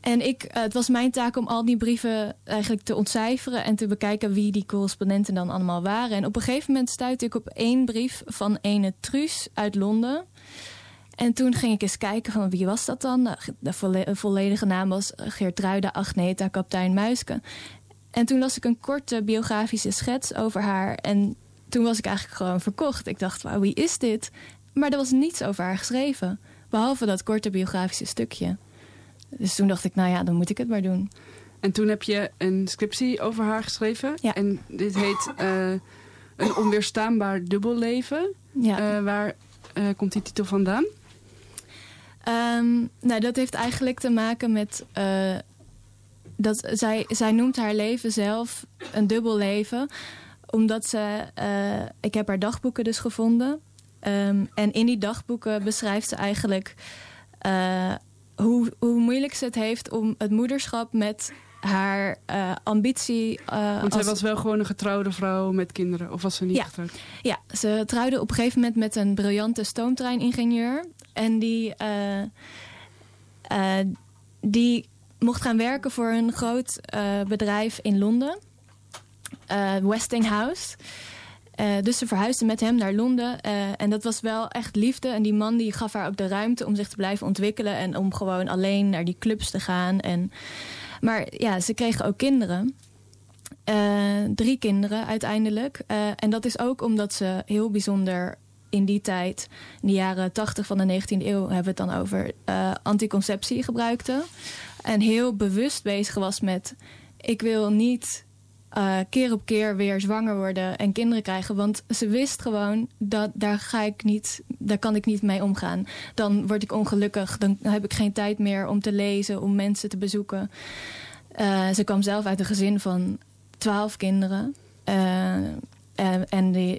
En ik, uh, het was mijn taak om al die brieven eigenlijk te ontcijferen en te bekijken wie die correspondenten dan allemaal waren. En op een gegeven moment stuitte ik op één brief van ene Truus uit Londen. En toen ging ik eens kijken van wie was dat dan? De volledige naam was Geertruida Agneta Kaptein Muiske. En toen las ik een korte biografische schets over haar. En toen was ik eigenlijk gewoon verkocht. Ik dacht, wauw, wie is dit? Maar er was niets over haar geschreven. Behalve dat korte biografische stukje. Dus toen dacht ik, nou ja, dan moet ik het maar doen. En toen heb je een scriptie over haar geschreven. Ja. En dit heet uh, Een onweerstaanbaar dubbelleven. Ja. Uh, waar uh, komt die titel vandaan? Um, nou, dat heeft eigenlijk te maken met... dat zij, zij noemt haar leven zelf een dubbel leven. Omdat ze... ik heb haar dagboeken dus gevonden. Um, en in die dagboeken beschrijft ze eigenlijk hoe, hoe moeilijk ze het heeft om het moederschap met haar uh, ambitie. Uh, Want zij was wel gewoon een getrouwde vrouw met kinderen, of was ze niet ja. getrouwd? Ja, ze trouwde op een gegeven moment met een briljante stoomtreiningenieur. En die, die mocht gaan werken voor een groot bedrijf in Londen, Westinghouse. Uh, dus ze verhuisde met hem naar Londen. Uh, en dat was wel echt liefde. En die man die gaf haar ook de ruimte om zich te blijven ontwikkelen. En om gewoon alleen naar die clubs te gaan. En, maar ja, ze kregen ook kinderen. Uh, drie kinderen uiteindelijk. en dat is ook omdat ze heel bijzonder in die tijd, in de jaren 80 van de 19e eeuw, hebben we het dan over anticonceptie gebruikte. En heel bewust bezig was met: ik wil niet uh, keer op keer weer zwanger worden en kinderen krijgen. Want ze wist gewoon dat daar ga ik niet, daar kan ik niet mee omgaan. Dan word ik ongelukkig. Dan heb ik geen tijd meer om te lezen, om mensen te bezoeken. Uh, ze kwam zelf uit een gezin van twaalf kinderen. Uh, en,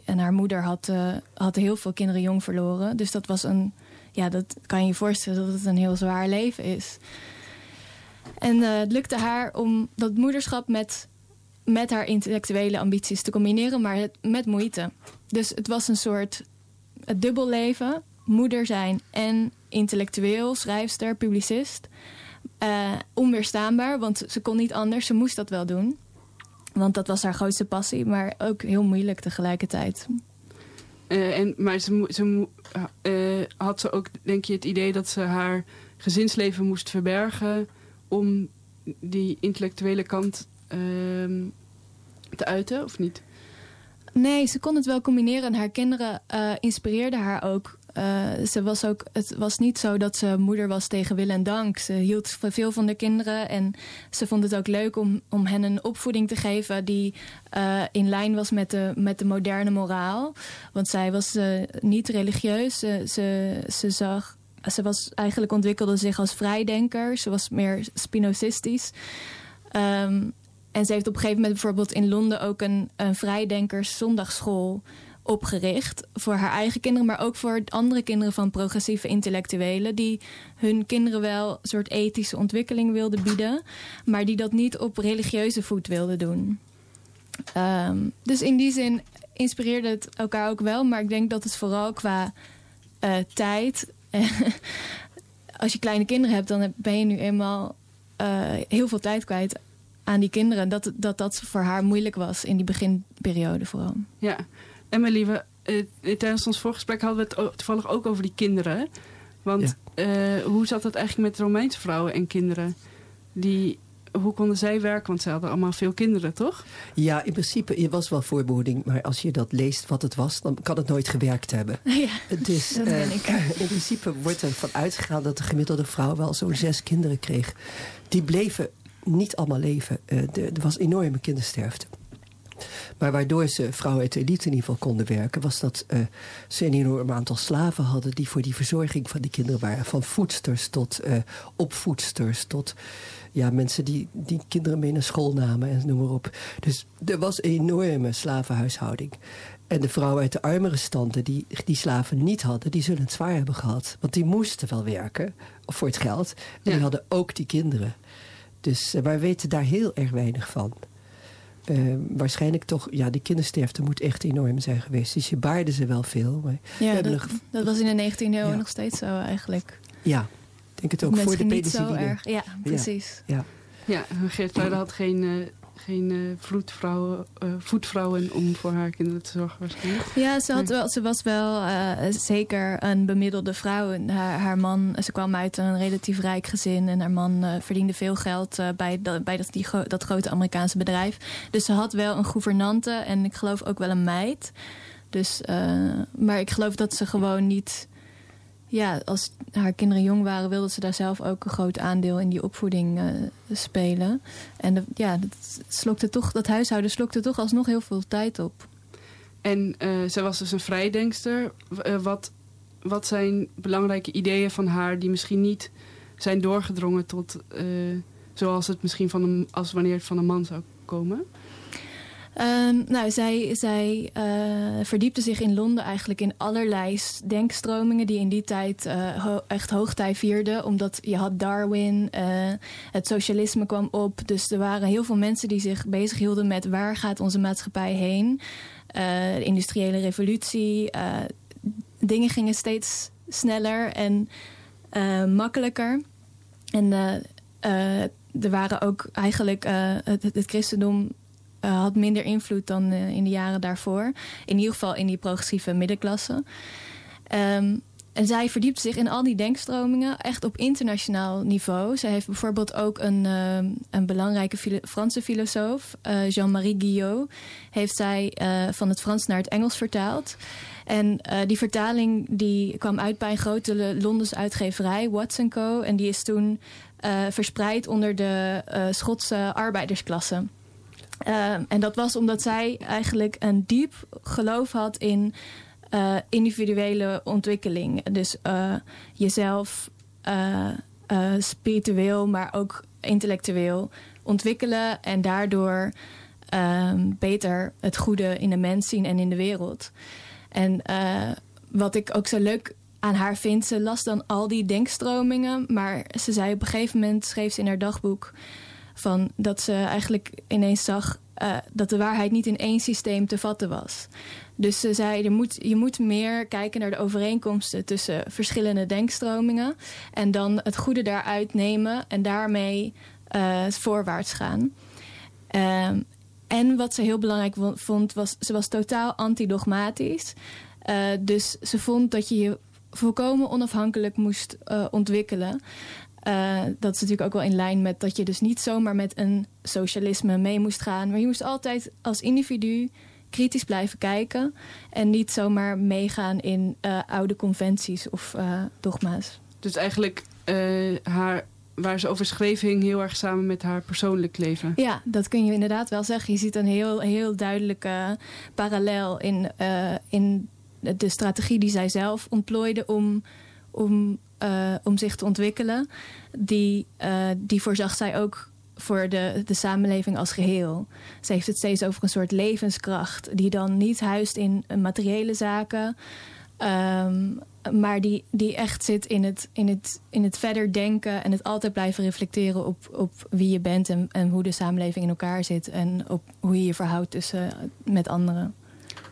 en, haar moeder had, had heel veel kinderen jong verloren. Dus dat was een, ja, dat kan je je voorstellen dat het een heel zwaar leven is. En het lukte haar om dat moederschap met met haar intellectuele ambities te combineren, maar met moeite. Dus het was een soort het dubbelleven, moeder zijn en intellectueel, schrijfster, publicist. Uh, onweerstaanbaar, want ze kon niet anders, ze moest dat wel doen. Want dat was haar grootste passie, maar ook heel moeilijk tegelijkertijd. Uh, en, maar ze, ze uh, had ze ook, denk je, het idee dat ze haar gezinsleven moest verbergen om die intellectuele kant uh, te uiten, of niet? Nee, ze kon het wel combineren. En haar kinderen uh, inspireerden haar ook. Uh, ze was ook. Het was niet zo dat ze moeder was tegen wil en dank. Ze hield veel van de kinderen. En ze vond het ook leuk om, om hen een opvoeding te geven die uh, in lijn was met de, met de moderne moraal. Want zij was niet religieus. Ze, ze, zag. Ze was eigenlijk ontwikkelde zich als vrijdenker. Ze was meer spinocistisch. Um, en ze heeft op een gegeven moment bijvoorbeeld in Londen ook een, een vrijdenkers zondagschool opgericht. Voor haar eigen kinderen, maar ook voor andere kinderen van progressieve intellectuelen. Die hun kinderen wel een soort ethische ontwikkeling wilden bieden. Maar die dat niet op religieuze voet wilden doen. Um, dus in die zin inspireerde het elkaar ook wel. Maar ik denk dat het vooral qua uh, tijd. als je kleine kinderen hebt, dan ben je nu eenmaal uh, heel veel tijd kwijt aan die kinderen. Dat, dat dat voor haar moeilijk was in die beginperiode vooral. Ja, Emily, we, uh, tijdens ons voorgesprek hadden we het toevallig ook over die kinderen. Want ja. uh, hoe zat het eigenlijk met Romeinse vrouwen en kinderen? Die hoe konden zij werken? Want ze hadden allemaal veel kinderen, toch? Ja, in principe je was wel voorbehoeding. Maar als je dat leest wat het was, dan kan het nooit gewerkt hebben. Ja, dus, dat ben ik. in principe wordt er van uitgegaan dat de gemiddelde vrouw wel zo'n zes kinderen kreeg. Die bleven niet allemaal leven. er was enorme kindersterfte. Maar waardoor ze vrouwen uit de elite in ieder geval konden werken... was dat uh, ze een enorm aantal slaven hadden... die voor die verzorging van die kinderen waren. Van voedsters tot uh, opvoedsters tot ja, mensen die, die kinderen mee naar school namen en noem maar op. Dus er was een enorme slavenhuishouding. En de vrouwen uit de armere standen die die slaven niet hadden... die zullen het zwaar hebben gehad. Want die moesten wel werken voor het geld. En die hadden ook die kinderen. Dus uh, wij weten daar heel erg weinig van. Uh, waarschijnlijk toch, ja, de kindersterfte moet echt enorm zijn geweest. Dus je baarden ze wel veel. Maar ja, dat, dat, was in de 19e eeuw ja. nog steeds zo eigenlijk. Ja, ik denk het ook voor de penicilline. Niet zo erg. Ja, precies. Ja, ja. ja had geen, uh, geen uh, vloedvrouwen, uh, voetvrouwen om voor haar kinderen te zorgen waarschijnlijk. Ja, ze, had wel, ze was wel zeker een bemiddelde vrouw. Haar, haar, man, ze kwam uit een relatief rijk gezin en haar man verdiende veel geld bij, dat, bij dat, die, dat grote Amerikaanse bedrijf. Dus ze had wel een gouvernante en ik geloof ook wel een meid. Dus, maar ik geloof dat ze gewoon niet ja, als haar kinderen jong waren, wilde ze daar zelf ook een groot aandeel in die opvoeding uh, spelen. En ja, dat, slokte toch, dat huishouden slokte toch alsnog heel veel tijd op. En uh, ze was dus een vrijdenkster. Uh, wat, wat zijn belangrijke ideeën van haar die misschien niet zijn doorgedrongen tot zoals het misschien van een, als wanneer het van een man zou komen? Um, nou, zij, zij uh, verdiepte zich in Londen eigenlijk in allerlei denkstromingen die in die tijd uh, echt hoogtij vierden. Omdat je had Darwin, uh, het socialisme kwam op. Dus er waren heel veel mensen die zich bezighielden met waar gaat onze maatschappij heen. de industriële revolutie. dingen gingen steeds sneller en makkelijker. En er waren ook eigenlijk het christendom uh, had minder invloed dan uh, in de jaren daarvoor. In ieder geval in die progressieve middenklasse. Um, en zij verdiept zich in al die denkstromingen echt op internationaal niveau. Zij heeft bijvoorbeeld ook een, uh, een belangrijke Franse filosoof, Jean-Marie Guillot, heeft zij van het Frans naar het Engels vertaald. En die vertaling die kwam uit bij een grote Londense uitgeverij, Watson Co. En die is toen verspreid onder de Schotse arbeidersklasse. Uh, en dat was omdat zij eigenlijk een diep geloof had in uh, individuele ontwikkeling. Dus uh, jezelf spiritueel, maar ook intellectueel ontwikkelen en daardoor ehm, beter het goede in de mens zien en in de wereld. En wat ik ook zo leuk aan haar vind, ze las dan al die denkstromingen, maar ze zei op een gegeven moment, schreef ze in haar dagboek van dat ze eigenlijk ineens zag uh, dat de waarheid niet in één systeem te vatten was. Dus ze zei, je moet, je moet meer kijken naar de overeenkomsten tussen verschillende denkstromingen. En dan het goede daaruit nemen en daarmee uh, voorwaarts gaan. Uh, en wat ze heel belangrijk vond, was ze was totaal antidogmatisch. Uh, dus ze vond dat je je volkomen onafhankelijk moest ontwikkelen. Uh, dat is natuurlijk ook wel in lijn met dat je dus niet zomaar met een socialisme mee moest gaan. Maar je moest altijd als individu kritisch blijven kijken. En niet zomaar meegaan in uh, oude conventies of uh, dogma's. Dus eigenlijk haar, waar ze over schreef hing heel erg samen met haar persoonlijk leven. Ja, dat kun je inderdaad wel zeggen. Je ziet een heel, heel duidelijke parallel in, in de strategie die zij zelf ontplooide om, om uh, om zich te ontwikkelen, die, uh, die voorzag zij ook voor de, de samenleving als geheel. Ze heeft het steeds over een soort levenskracht, die dan niet huist in materiële zaken, um, maar die, die echt zit in het, in, het, in het verder denken en het altijd blijven reflecteren op, op wie je bent en, en hoe de samenleving in elkaar zit en op hoe je je verhoudt tussen, met anderen.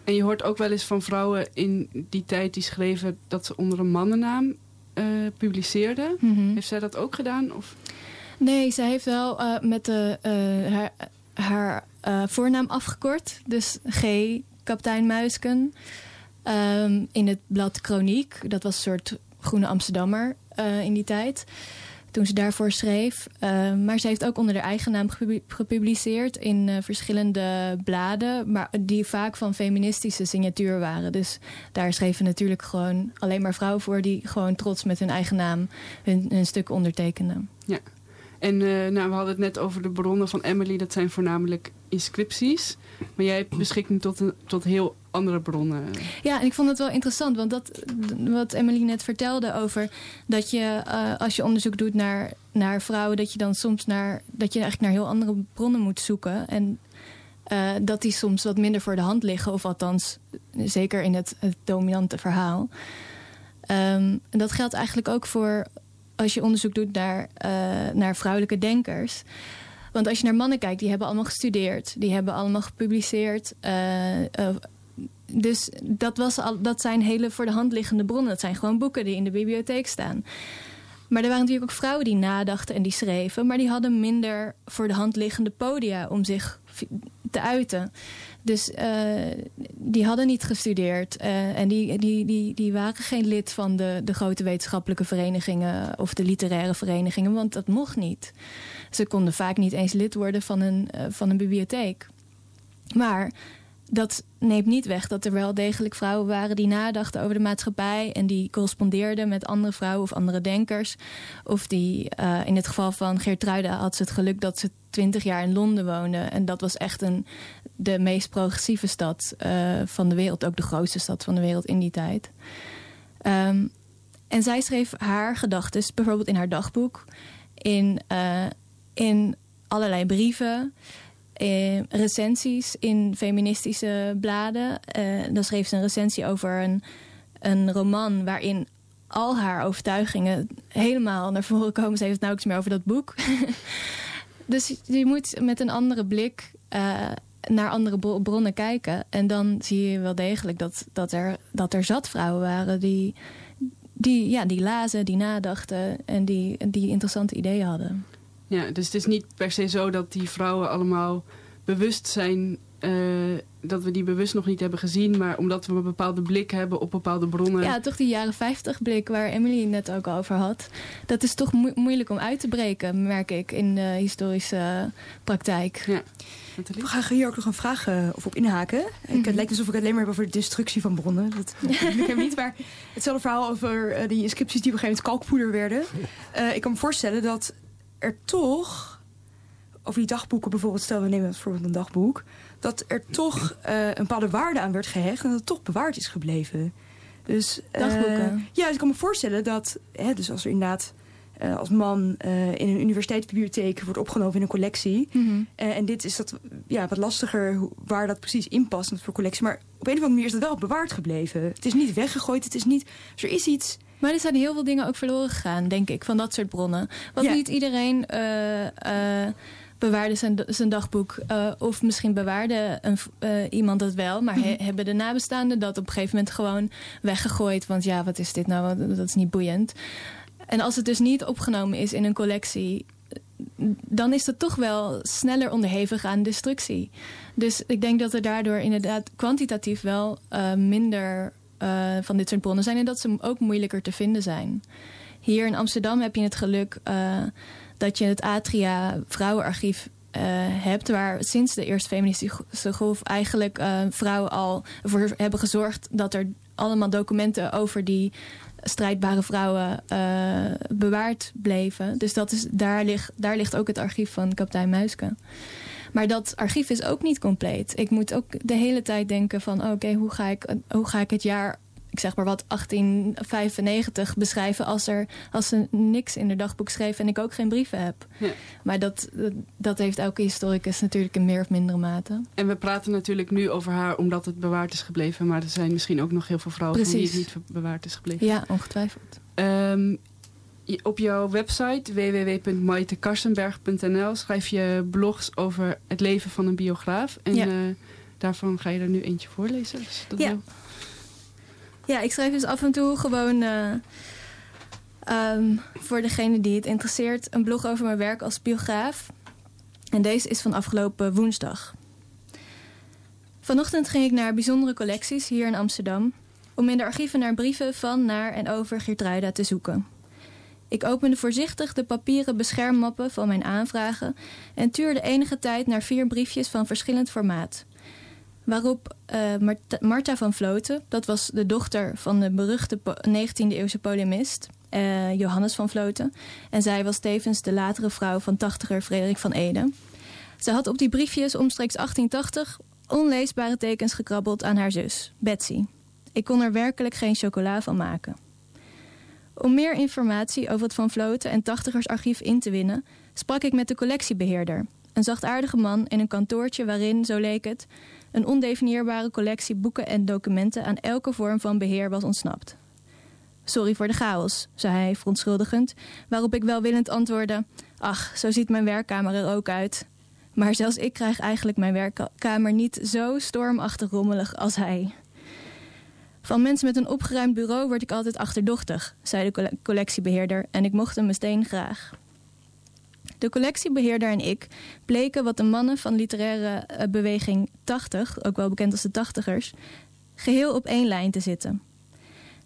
En je hoort ook wel eens van vrouwen in die tijd die schreven dat ze onder een mannennaam publiceerde. Mm -hmm. Heeft zij dat ook gedaan? Of? Nee, zij heeft wel uh, met de, uh, haar, haar voornaam afgekort. Dus G, kapitein Muisken. Um, in het blad Chroniek. Dat was een soort Groene Amsterdammer in die tijd. Toen ze daarvoor schreef. Uh, maar ze heeft ook onder haar eigen naam gepubliceerd in uh, verschillende bladen, maar die vaak van feministische signatuur waren. Dus daar schreven natuurlijk gewoon alleen maar vrouwen voor die gewoon trots met hun eigen naam hun, hun stuk ondertekenden. Ja. En uh, nou, we hadden het net over de bronnen van Emily. Dat zijn voornamelijk inscripties. Maar jij hebt beschikking tot, tot heel andere bronnen. Ja, en ik vond het wel interessant. Want dat, wat Emily net vertelde over... dat je uh, als je onderzoek doet naar, naar vrouwen... dat je dan soms naar, dat je eigenlijk naar heel andere bronnen moet zoeken. En uh, dat die soms wat minder voor de hand liggen. Of althans, zeker in het, dominante verhaal. Um, en dat geldt eigenlijk ook voor als je onderzoek doet naar, uh, naar vrouwelijke denkers. Want als je naar mannen kijkt, die hebben allemaal gestudeerd. Die hebben allemaal gepubliceerd. Uh, uh, dus dat, was al, dat zijn hele voor de hand liggende bronnen. Dat zijn gewoon boeken die in de bibliotheek staan. Maar er waren natuurlijk ook vrouwen die nadachten en die schreven. Maar die hadden minder voor de hand liggende podia om zich te uiten. Dus uh, die hadden niet gestudeerd. Uh, en die, die, die, die waren geen lid van de, de grote wetenschappelijke verenigingen of de literaire verenigingen, want dat mocht niet. Ze konden vaak niet eens lid worden van een, uh, van een bibliotheek. Maar dat neemt niet weg dat er wel degelijk vrouwen waren die nadachten over de maatschappij en die correspondeerden met andere vrouwen of andere denkers. Of die uh, in het geval van Geertruida had ze het geluk dat ze twintig jaar in Londen woonde. En dat was echt een, de meest progressieve stad uh, van de wereld, ook de grootste stad van de wereld in die tijd. Um, en zij schreef haar gedachten bijvoorbeeld in haar dagboek, in, uh, in allerlei brieven eh, recensies in feministische bladen. Uh, dan schreef ze een recensie over een, een roman waarin al haar overtuigingen helemaal naar voren komen. Ze heeft het nauwelijks meer over dat boek. dus je moet met een andere blik uh, naar andere bronnen kijken. En dan zie je wel degelijk dat, dat, er, dat er zat vrouwen waren die, die, ja, die lazen, die nadachten en die, die interessante ideeën hadden. Ja, dus het is niet per se zo dat die vrouwen allemaal bewust zijn... Uh, dat we die bewust nog niet hebben gezien... maar omdat we een bepaalde blik hebben op bepaalde bronnen. Ja, toch die jaren 50 blik waar Emily net ook over had. Dat is toch mo moeilijk om uit te breken, merk ik, in de historische praktijk. Ja. Ik ga hier ook nog een vraag uh, of op inhaken. Mm -hmm. Het lijkt alsof ik het alleen maar heb over de destructie van bronnen. Dat ik hem niet, maar hetzelfde verhaal over uh, die inscripties die op een gegeven moment kalkpoeder werden. Uh, ik kan me voorstellen dat er toch over die dagboeken bijvoorbeeld, stel we nemen bijvoorbeeld een dagboek, dat er toch uh, een bepaalde waarde aan werd gehecht en dat het toch bewaard is gebleven. Dus, uh, Dagboeken? Ja, dus ik kan me voorstellen dat, hè, dus als er inderdaad uh, als man in een universiteitsbibliotheek wordt opgenomen in een collectie. Mhm. Mm -hmm. en dit is dat ja, wat lastiger waar dat precies in past voor collectie. Maar op een of andere manier is dat wel bewaard gebleven. Het is niet weggegooid, het is niet. Dus er is iets. Maar er zijn heel veel dingen ook verloren gegaan, denk ik, van dat soort bronnen. Want ja. niet iedereen bewaarde zijn, zijn dagboek. Uh, of misschien bewaarde een, iemand dat wel. Maar he, hebben de nabestaanden dat op een gegeven moment gewoon weggegooid. Want ja, wat is dit nou? Dat is niet boeiend. En als het dus niet opgenomen is in een collectie... dan is dat toch wel sneller onderhevig aan destructie. Dus ik denk dat er daardoor inderdaad kwantitatief wel uh, minder van dit soort bronnen zijn. En dat ze ook moeilijker te vinden zijn. Hier in Amsterdam heb je het geluk dat je het Atria Vrouwenarchief uh, hebt... waar sinds de eerste feministische golf eigenlijk vrouwen al voor hebben gezorgd... dat er allemaal documenten over die strijdbare vrouwen bewaard bleven. Dus dat is, daar, ligt, daar ligt ook het archief van kapitein Muiske. Maar dat archief is ook niet compleet. Ik moet ook de hele tijd denken van... oké, okay, hoe, ga ik, hoe ga ik het jaar ik zeg maar wat, 1895 beschrijven als, er, als ze niks in haar dagboek schreef en ik ook geen brieven heb. Ja. Maar dat, dat heeft elke historicus natuurlijk in meer of mindere mate. En we praten natuurlijk nu over haar omdat het bewaard is gebleven, maar er zijn misschien ook nog heel veel vrouwen van die het niet bewaard is gebleven. Ja, ongetwijfeld. Um, op jouw website www.maitekarsenberg.nl schrijf je blogs over het leven van een biograaf. En ja. uh, daarvan ga je er nu eentje voorlezen. Dus dat ja. Wil. Ja, ik schrijf dus af en toe gewoon uh, um, voor degene die het interesseert een blog over mijn werk als biograaf. En deze is van afgelopen woensdag. Vanochtend ging ik naar bijzondere collecties hier in Amsterdam om in de archieven naar brieven van, naar en over Geertruida te zoeken. Ik opende voorzichtig de papieren beschermmappen van mijn aanvragen en tuurde enige tijd naar vier briefjes van verschillend formaat. Waarop uh, Marta van Vloten, dat was de dochter van de beruchte 19e-eeuwse polemist uh, Johannes van Vloten, en zij was tevens de latere vrouw van tachtiger Frederik van Ede. Ze had op die briefjes omstreeks 1880 onleesbare tekens gekrabbeld aan haar zus, Betsy. Ik kon er werkelijk geen chocola van maken. Om meer informatie over het Van Vloten en Tachtigersarchief in te winnen, sprak ik met de collectiebeheerder, een zachtaardige man in een kantoortje waarin, zo leek het, een ondefinieerbare collectie boeken en documenten aan elke vorm van beheer was ontsnapt. Sorry voor de chaos, zei hij verontschuldigend, waarop ik welwillend antwoordde: Ach, zo ziet mijn werkkamer er ook uit. Maar zelfs ik krijg eigenlijk mijn werkkamer niet zo stormachtig rommelig als hij. Van mensen met een opgeruimd bureau word ik altijd achterdochtig, zei de collectiebeheerder en ik mocht hem meteen graag. De collectiebeheerder en ik bleken wat de mannen van literaire eh, beweging 80, ook wel bekend als de tachtigers, geheel op één lijn te zitten.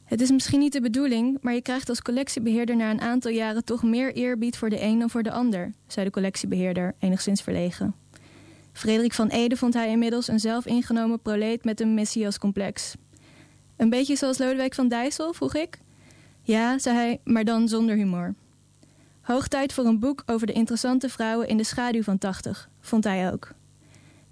Het is misschien niet de bedoeling, maar je krijgt als collectiebeheerder na een aantal jaren toch meer eerbied voor de een dan voor de ander, zei de collectiebeheerder, enigszins verlegen. Frederik van Ede vond hij inmiddels een zelfingenomen proleet met een messiascomplex. Een beetje zoals Lodewijk van Dijssel, vroeg ik. Ja, zei hij, maar dan zonder humor. Hoog tijd voor een boek over de interessante vrouwen in de schaduw van 80, vond hij ook.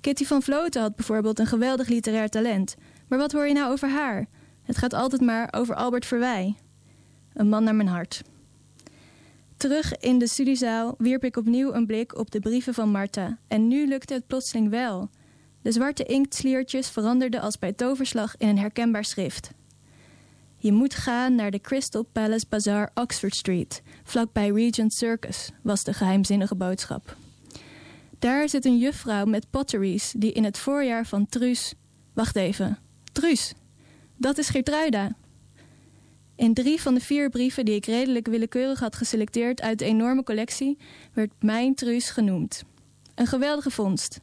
Kitty van Vloten had bijvoorbeeld een geweldig literair talent. Maar wat hoor je nou over haar? Het gaat altijd maar over Albert Verwij. Een man naar mijn hart. Terug in de studiezaal wierp ik opnieuw een blik op de brieven van Marta. En nu lukte het plotseling wel. De zwarte inktsliertjes veranderden als bij toverslag in een herkenbaar schrift. Je moet gaan naar de Crystal Palace Bazaar Oxford Street, vlakbij Regent Circus, was de geheimzinnige boodschap. Daar zit een juffrouw met potteries die in het voorjaar van Truus. Wacht even, Truus, dat is Gertruida. In drie van de vier brieven die ik redelijk willekeurig had geselecteerd uit de enorme collectie, werd mijn Truus genoemd. Een geweldige vondst.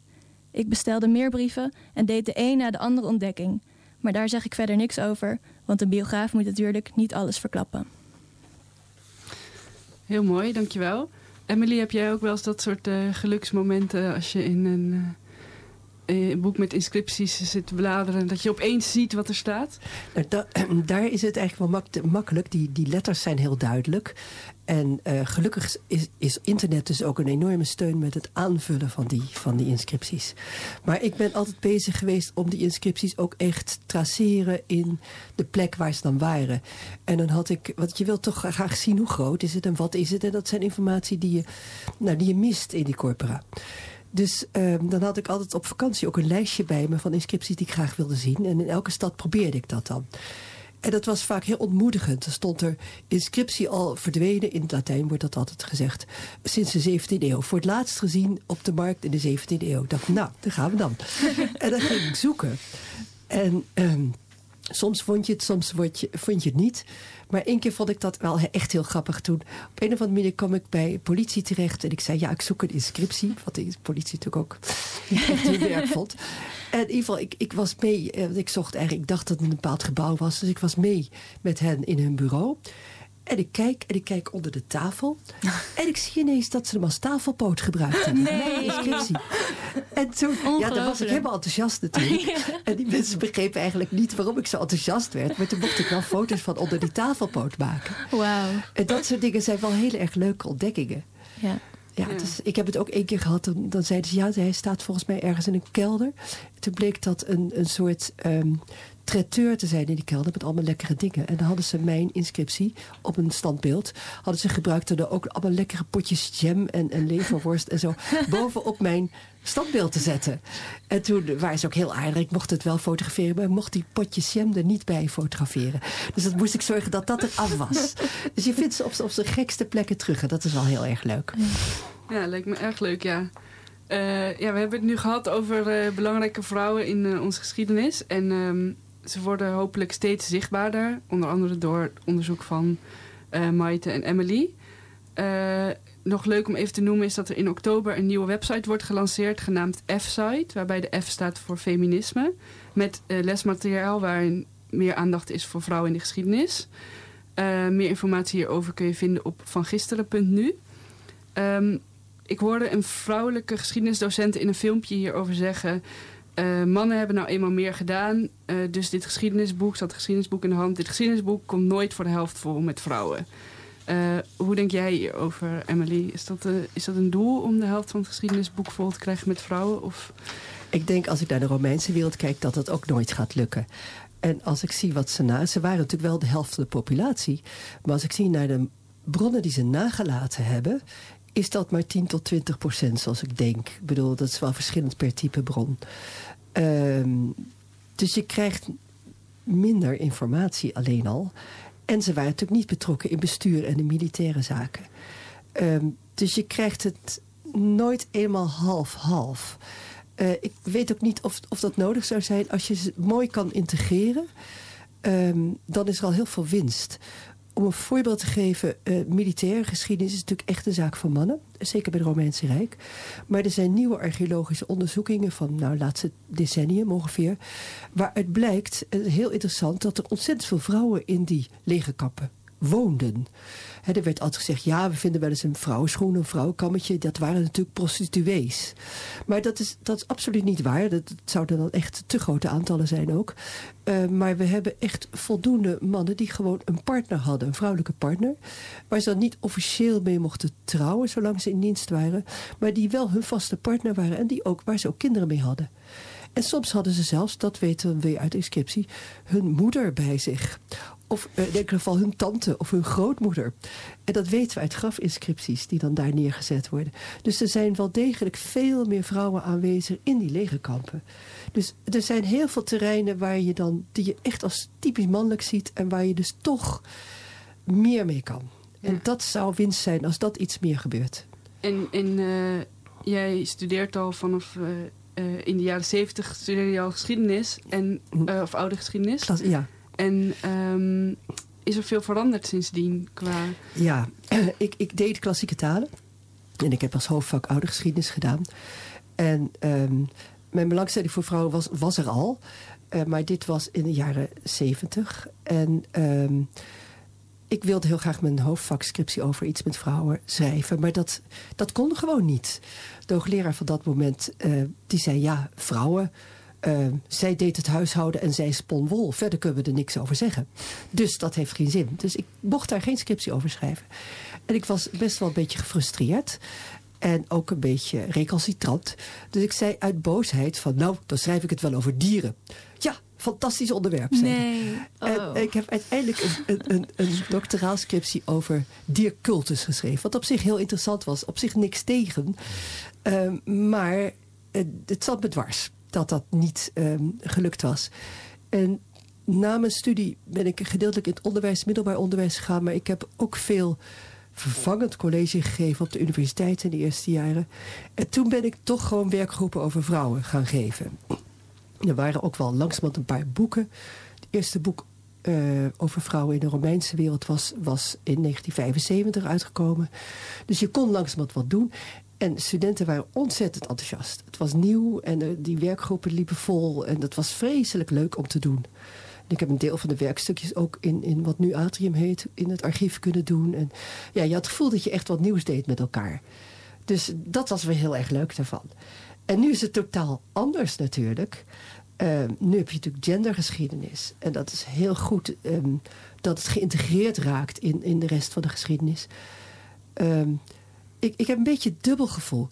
Ik bestelde meer brieven en deed de een na de andere ontdekking. Maar daar zeg ik verder niks over, want een biograaf moet natuurlijk niet alles verklappen. Heel mooi, dankjewel. Emily, heb jij ook wel eens dat soort uh, geluksmomenten als je in een eh, een boek met inscripties zit te bladeren, dat je opeens ziet wat er staat? Nou, daar is het eigenlijk wel makkelijk. Die, die letters zijn heel duidelijk. En uh, gelukkig is, is, internet dus ook een enorme steun met het aanvullen van die, van die inscripties. Maar ik ben altijd bezig geweest om die inscripties ook echt te traceren in de plek waar ze dan waren. En dan had ik, want je wilt toch graag zien hoe groot is het en wat is het. En dat zijn informatie die je, nou, die je mist in die corpora. Dus um, dan had ik altijd op vakantie ook een lijstje bij me van inscripties die ik graag wilde zien. En in elke stad probeerde ik dat dan. En dat was vaak heel ontmoedigend. Er stond er inscriptie al verdwenen, in het Latijn wordt dat altijd gezegd, sinds de 17e eeuw. Voor het laatst gezien op de markt in de 17e eeuw. Ik dacht, nou, daar gaan we dan. en dan ging ik zoeken. En um, soms vond je het, soms vond je, vond je het niet. Maar één keer vond ik dat wel echt heel grappig toen. Op een of andere manier kwam ik bij politie terecht. En ik zei, ja, ik zoek een inscriptie. Wat de politie natuurlijk ook echt heel werk vond. En in ieder geval, ik, ik was mee. Eh, ik zocht eigenlijk, ik dacht dat het een bepaald gebouw was. Dus ik was mee met hen in hun bureau. En ik kijk en ik kijk onder de tafel. En ik zie ineens dat ze hem als tafelpoot gebruikten. Nee. Inscriptie. En toen, ja, dan was ik helemaal enthousiast natuurlijk. En die mensen begrepen eigenlijk niet waarom ik zo enthousiast werd. Maar toen mocht ik wel foto's van onder die tafelpoot maken. Wauw. En dat soort dingen zijn wel heel erg leuke ontdekkingen. Ja. Ja, Dus ik heb het ook één keer gehad. Dan, dan zeiden ze, ja, hij staat volgens mij ergens in een kelder. Toen bleek dat een, een soort um, traiteur te zijn in die kelder met allemaal lekkere dingen. En dan hadden ze mijn inscriptie op een standbeeld. Hadden ze gebruikt er ook allemaal lekkere potjes jam en, en leverworst en zo bovenop mijn standbeeld te zetten. En toen waren ze ook heel aardig. Ik mocht het wel fotograferen, maar ik mocht die potjes jam er niet bij fotograferen. Dus dat moest ik zorgen dat dat er af was. Dus je vindt ze op, op zijn gekste plekken terug. En dat is wel heel erg leuk. Ja, lijkt me erg leuk, ja. Uh, ja, we hebben het nu gehad over uh, belangrijke vrouwen in uh, onze geschiedenis. En um, ze worden hopelijk steeds zichtbaarder. Onder andere door onderzoek van uh, Maite en Emily. Uh, nog leuk om even te noemen is dat er in oktober een nieuwe website wordt gelanceerd genaamd F-site. Waarbij de F staat voor feminisme. Met uh, lesmateriaal waarin meer aandacht is voor vrouwen in de geschiedenis. Meer informatie hierover kun je vinden op vangisteren.nu. Um, ik hoorde een vrouwelijke geschiedenisdocent in een filmpje hierover zeggen... Uh, mannen hebben nou eenmaal meer gedaan. Uh, dus dit geschiedenisboek, staat geschiedenisboek in de hand... dit geschiedenisboek komt nooit voor de helft vol met vrouwen. Uh, hoe denk jij hierover, Emily? Is dat, is dat een doel om de helft van het geschiedenisboek vol te krijgen met vrouwen? Of... Ik denk als ik naar de Romeinse wereld kijk dat dat ook nooit gaat lukken. En als ik zie wat ze na... Ze waren natuurlijk wel de helft van de populatie. Maar als ik zie naar de bronnen die ze nagelaten hebben is dat maar 10 tot 20 procent, zoals ik denk. Ik bedoel, dat is wel verschillend per type bron. Um, dus je krijgt minder informatie alleen al. En ze waren natuurlijk niet betrokken in bestuur en de militaire zaken. Um, dus je krijgt het nooit eenmaal half-half. Uh, ik weet ook niet of, of dat nodig zou zijn. Als je ze mooi kan integreren, um, dan is er al heel veel winst om een voorbeeld te geven, uh, militaire geschiedenis is natuurlijk echt een zaak van mannen. Zeker bij het Romeinse Rijk. Maar er zijn nieuwe archeologische onderzoekingen van nou, laatste decennium ongeveer. Waaruit blijkt, uh, heel interessant, dat er ontzettend veel vrouwen in die legerkampen woonden. Er werd altijd gezegd, ja, we vinden wel eens een vrouwenschoen, een vrouwenkammetje. Dat waren natuurlijk prostituees. Maar dat is, dat is absoluut niet waar. Dat, zouden dan echt te grote aantallen zijn ook. Uh, maar we hebben echt voldoende mannen die gewoon een partner hadden. Een vrouwelijke partner. Waar ze dan niet officieel mee mochten trouwen, zolang ze in dienst waren. Maar die wel hun vaste partner waren. En die ook, waar ze ook kinderen mee hadden. En soms hadden ze zelfs, dat weten we uit inscriptie, hun moeder bij zich. Of in ieder geval hun tante of hun grootmoeder. En dat weten we uit grafinscripties die dan daar neergezet worden. Dus er zijn wel degelijk veel meer vrouwen aanwezig in die legerkampen. Dus er zijn heel veel terreinen waar je dan, die je echt als typisch mannelijk ziet. En waar je dus toch meer mee kan. En dat zou winst zijn als dat iets meer gebeurt. En, en uh, jij studeert al vanaf... Uh, uh, in de jaren zeventig studeerde je al geschiedenis. En, of oude geschiedenis. Dat, ja. En um, is er veel veranderd sindsdien qua... Ja, ik, ik deed klassieke talen. En ik heb als hoofdvak oude geschiedenis gedaan. En um, mijn belangstelling voor vrouwen was, was er al. Uh, maar dit was in de jaren zeventig. En um, ik wilde heel graag mijn hoofdvakscriptie over iets met vrouwen schrijven. Maar dat, dat kon gewoon niet. De hoogleraar van dat moment, uh, die zei ja, vrouwen... Uh, zij deed het huishouden en zij spon wol. Verder kunnen we er niks over zeggen. Dus dat heeft geen zin. Dus ik mocht daar geen scriptie over schrijven. En ik was best wel een beetje gefrustreerd. En ook een beetje recalcitrant. Dus ik zei uit boosheid van... nou, dan schrijf ik het wel over dieren. Ja, fantastisch onderwerp. Nee. Oh. En ik heb uiteindelijk een, een, een, een doctoraalscriptie over diercultus geschreven. Wat op zich heel interessant was. Op zich niks tegen. Uh, maar uh, het zat me dwars dat dat niet um, gelukt was. En na mijn studie ben ik gedeeltelijk in het onderwijs, middelbaar onderwijs gegaan. Maar ik heb ook veel vervangend college gegeven op de universiteit in de eerste jaren. En toen ben ik toch gewoon werkgroepen over vrouwen gaan geven. Er waren ook wel langzamerhand een paar boeken. Het eerste boek uh, over vrouwen in de Romeinse wereld was, was in 1975 uitgekomen. Dus je kon langzamerhand wat doen. En studenten waren ontzettend enthousiast. Het was nieuw en de, die werkgroepen liepen vol. En dat was vreselijk leuk om te doen. En ik heb een deel van de werkstukjes ook in, in wat nu Atrium heet... in het archief kunnen doen. En ja, je had het gevoel dat je echt wat nieuws deed met elkaar. Dus dat was weer heel erg leuk daarvan. En nu is het totaal anders natuurlijk. Uh, nu heb je natuurlijk gendergeschiedenis. En dat is heel goed um, dat het geïntegreerd raakt in, in de rest van de geschiedenis. Um, ik, ik heb een beetje dubbel gevoel.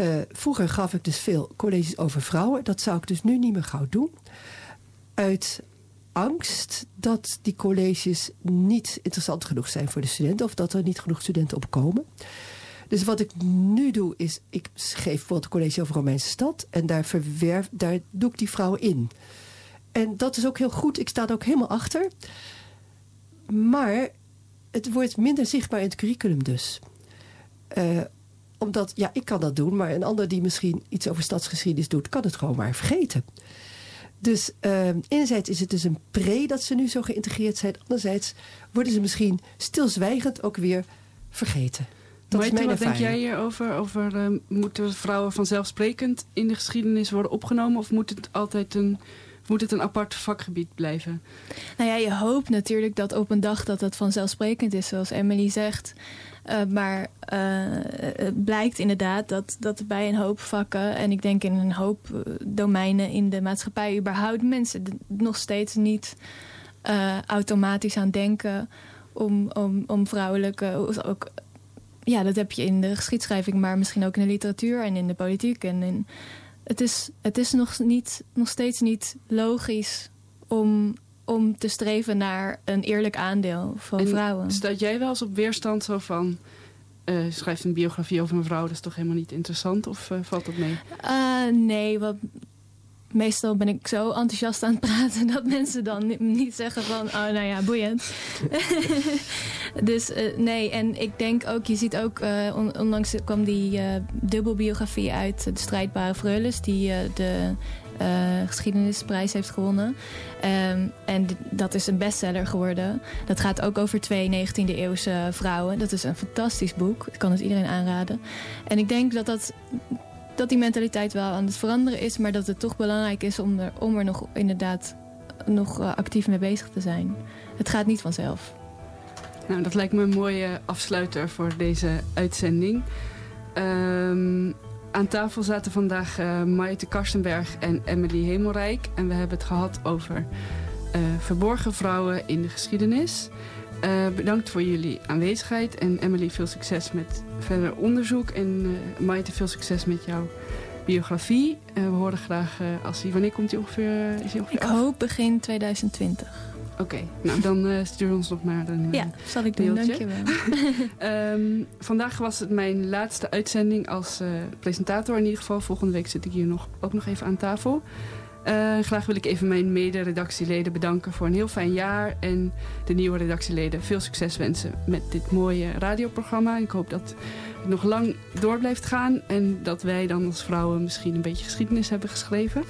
Uh, vroeger gaf ik dus veel colleges over vrouwen. Dat zou ik dus nu niet meer gauw doen. Uit angst dat die colleges niet interessant genoeg zijn voor de studenten. Of dat er niet genoeg studenten op komen. Dus wat ik nu doe is, ik geef bijvoorbeeld een college over Romeinse stad. En daar, verwerf, daar doe ik die vrouwen in. En dat is ook heel goed. Ik sta er ook helemaal achter. Maar het wordt minder zichtbaar in het curriculum dus. Uh, omdat, ja, ik kan dat doen, maar een ander die misschien iets over stadsgeschiedenis doet, kan het gewoon maar vergeten. Dus uh, enerzijds is het dus een pre dat ze nu zo geïntegreerd zijn. Anderzijds worden ze misschien stilzwijgend ook weer vergeten. Dat Maite, is mijn wat denk jij hierover? Over, uh, moeten vrouwen vanzelfsprekend in de geschiedenis worden opgenomen? Of moet het altijd een moet het een apart vakgebied blijven? Nou ja, je hoopt natuurlijk dat op een dag dat dat vanzelfsprekend is, zoals Emily zegt. Uh, maar uh, het blijkt inderdaad dat, dat bij een hoop vakken... en ik denk in een hoop domeinen in de maatschappij... überhaupt mensen nog steeds niet automatisch aan denken... om, om, om vrouwelijke... Ook, ja, dat heb je in de geschiedschrijving... maar misschien ook in de literatuur en in de politiek. En in, het is, het is nog, niet, nog steeds niet logisch om om te streven naar een eerlijk aandeel van en vrouwen. Staat jij wel eens op weerstand zo van... Uh, schrijft een biografie over een vrouw, dat is toch helemaal niet interessant? Of uh, valt dat mee? Uh, nee, wat, meestal ben ik zo enthousiast aan het praten... dat mensen dan niet zeggen van, oh nou ja, boeiend. dus nee, en ik denk ook, je ziet ook... On, onlangs kwam die dubbelbiografie uit, De Strijdbare Freules... die de uh, geschiedenisprijs heeft gewonnen. Um, en dat is een bestseller geworden. Dat gaat ook over twee 19e eeuwse vrouwen. Dat is een fantastisch boek. Ik kan het iedereen aanraden. En ik denk dat, dat, dat die mentaliteit wel aan het veranderen is... maar dat het toch belangrijk is om er, om er nog inderdaad nog uh, actief mee bezig te zijn. Het gaat niet vanzelf. Nou, dat lijkt me een mooie afsluiter voor deze uitzending. Um, aan tafel zaten vandaag uh, Maite Karstenberg en Emily Hemelrijk. En we hebben het gehad over uh, verborgen vrouwen in de geschiedenis. Uh, bedankt voor jullie aanwezigheid. En Emily, veel succes met verder onderzoek. En Maite, veel succes met jouw biografie. we horen graag, als die, wanneer komt die ongeveer, is ongeveer Ik hoop begin 2020. Oké, nou dan uh, stuur ons nog maar een Ja, zal ik doen, dankjewel. um, vandaag was het mijn laatste uitzending als uh, presentator in ieder geval. Volgende week zit ik hier nog, ook nog even aan tafel. Uh, graag wil ik even mijn mede-redactieleden bedanken voor een heel fijn jaar. En de nieuwe redactieleden veel succes wensen met dit mooie radioprogramma. Ik hoop dat het nog lang door blijft gaan. En dat wij dan als vrouwen misschien een beetje geschiedenis hebben geschreven.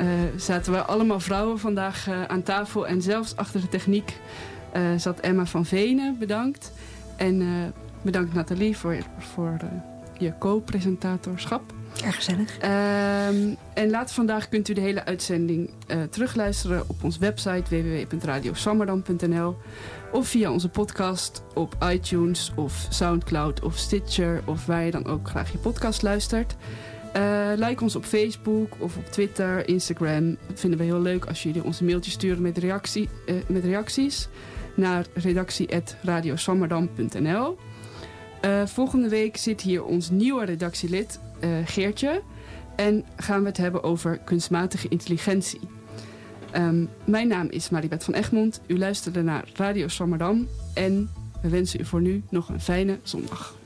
Uh, zaten we allemaal vrouwen vandaag uh, aan tafel. En zelfs achter de techniek uh, zat Emma van Venen, bedankt. En bedankt Nathalie voor, voor je co-presentatorschap. Erg gezellig. Ehm, en later vandaag kunt u de hele uitzending terugluisteren op onze website www.radiosammerdam.nl of via onze podcast op iTunes of Soundcloud of Stitcher of waar je dan ook graag je podcast luistert. Uh, like ons op Facebook of op Twitter, Instagram. Dat vinden we heel leuk als jullie ons een mailtje sturen met, reactie, uh, met reacties naar redactie.radiosammerdam.nl. Uh, volgende week zit hier ons nieuwe redactielid Geertje. En gaan we het hebben over kunstmatige intelligentie. Um, mijn naam is Maribeth van Egmond. U luisterde naar Radio Swammerdam. En we wensen u voor nu nog een fijne zondag.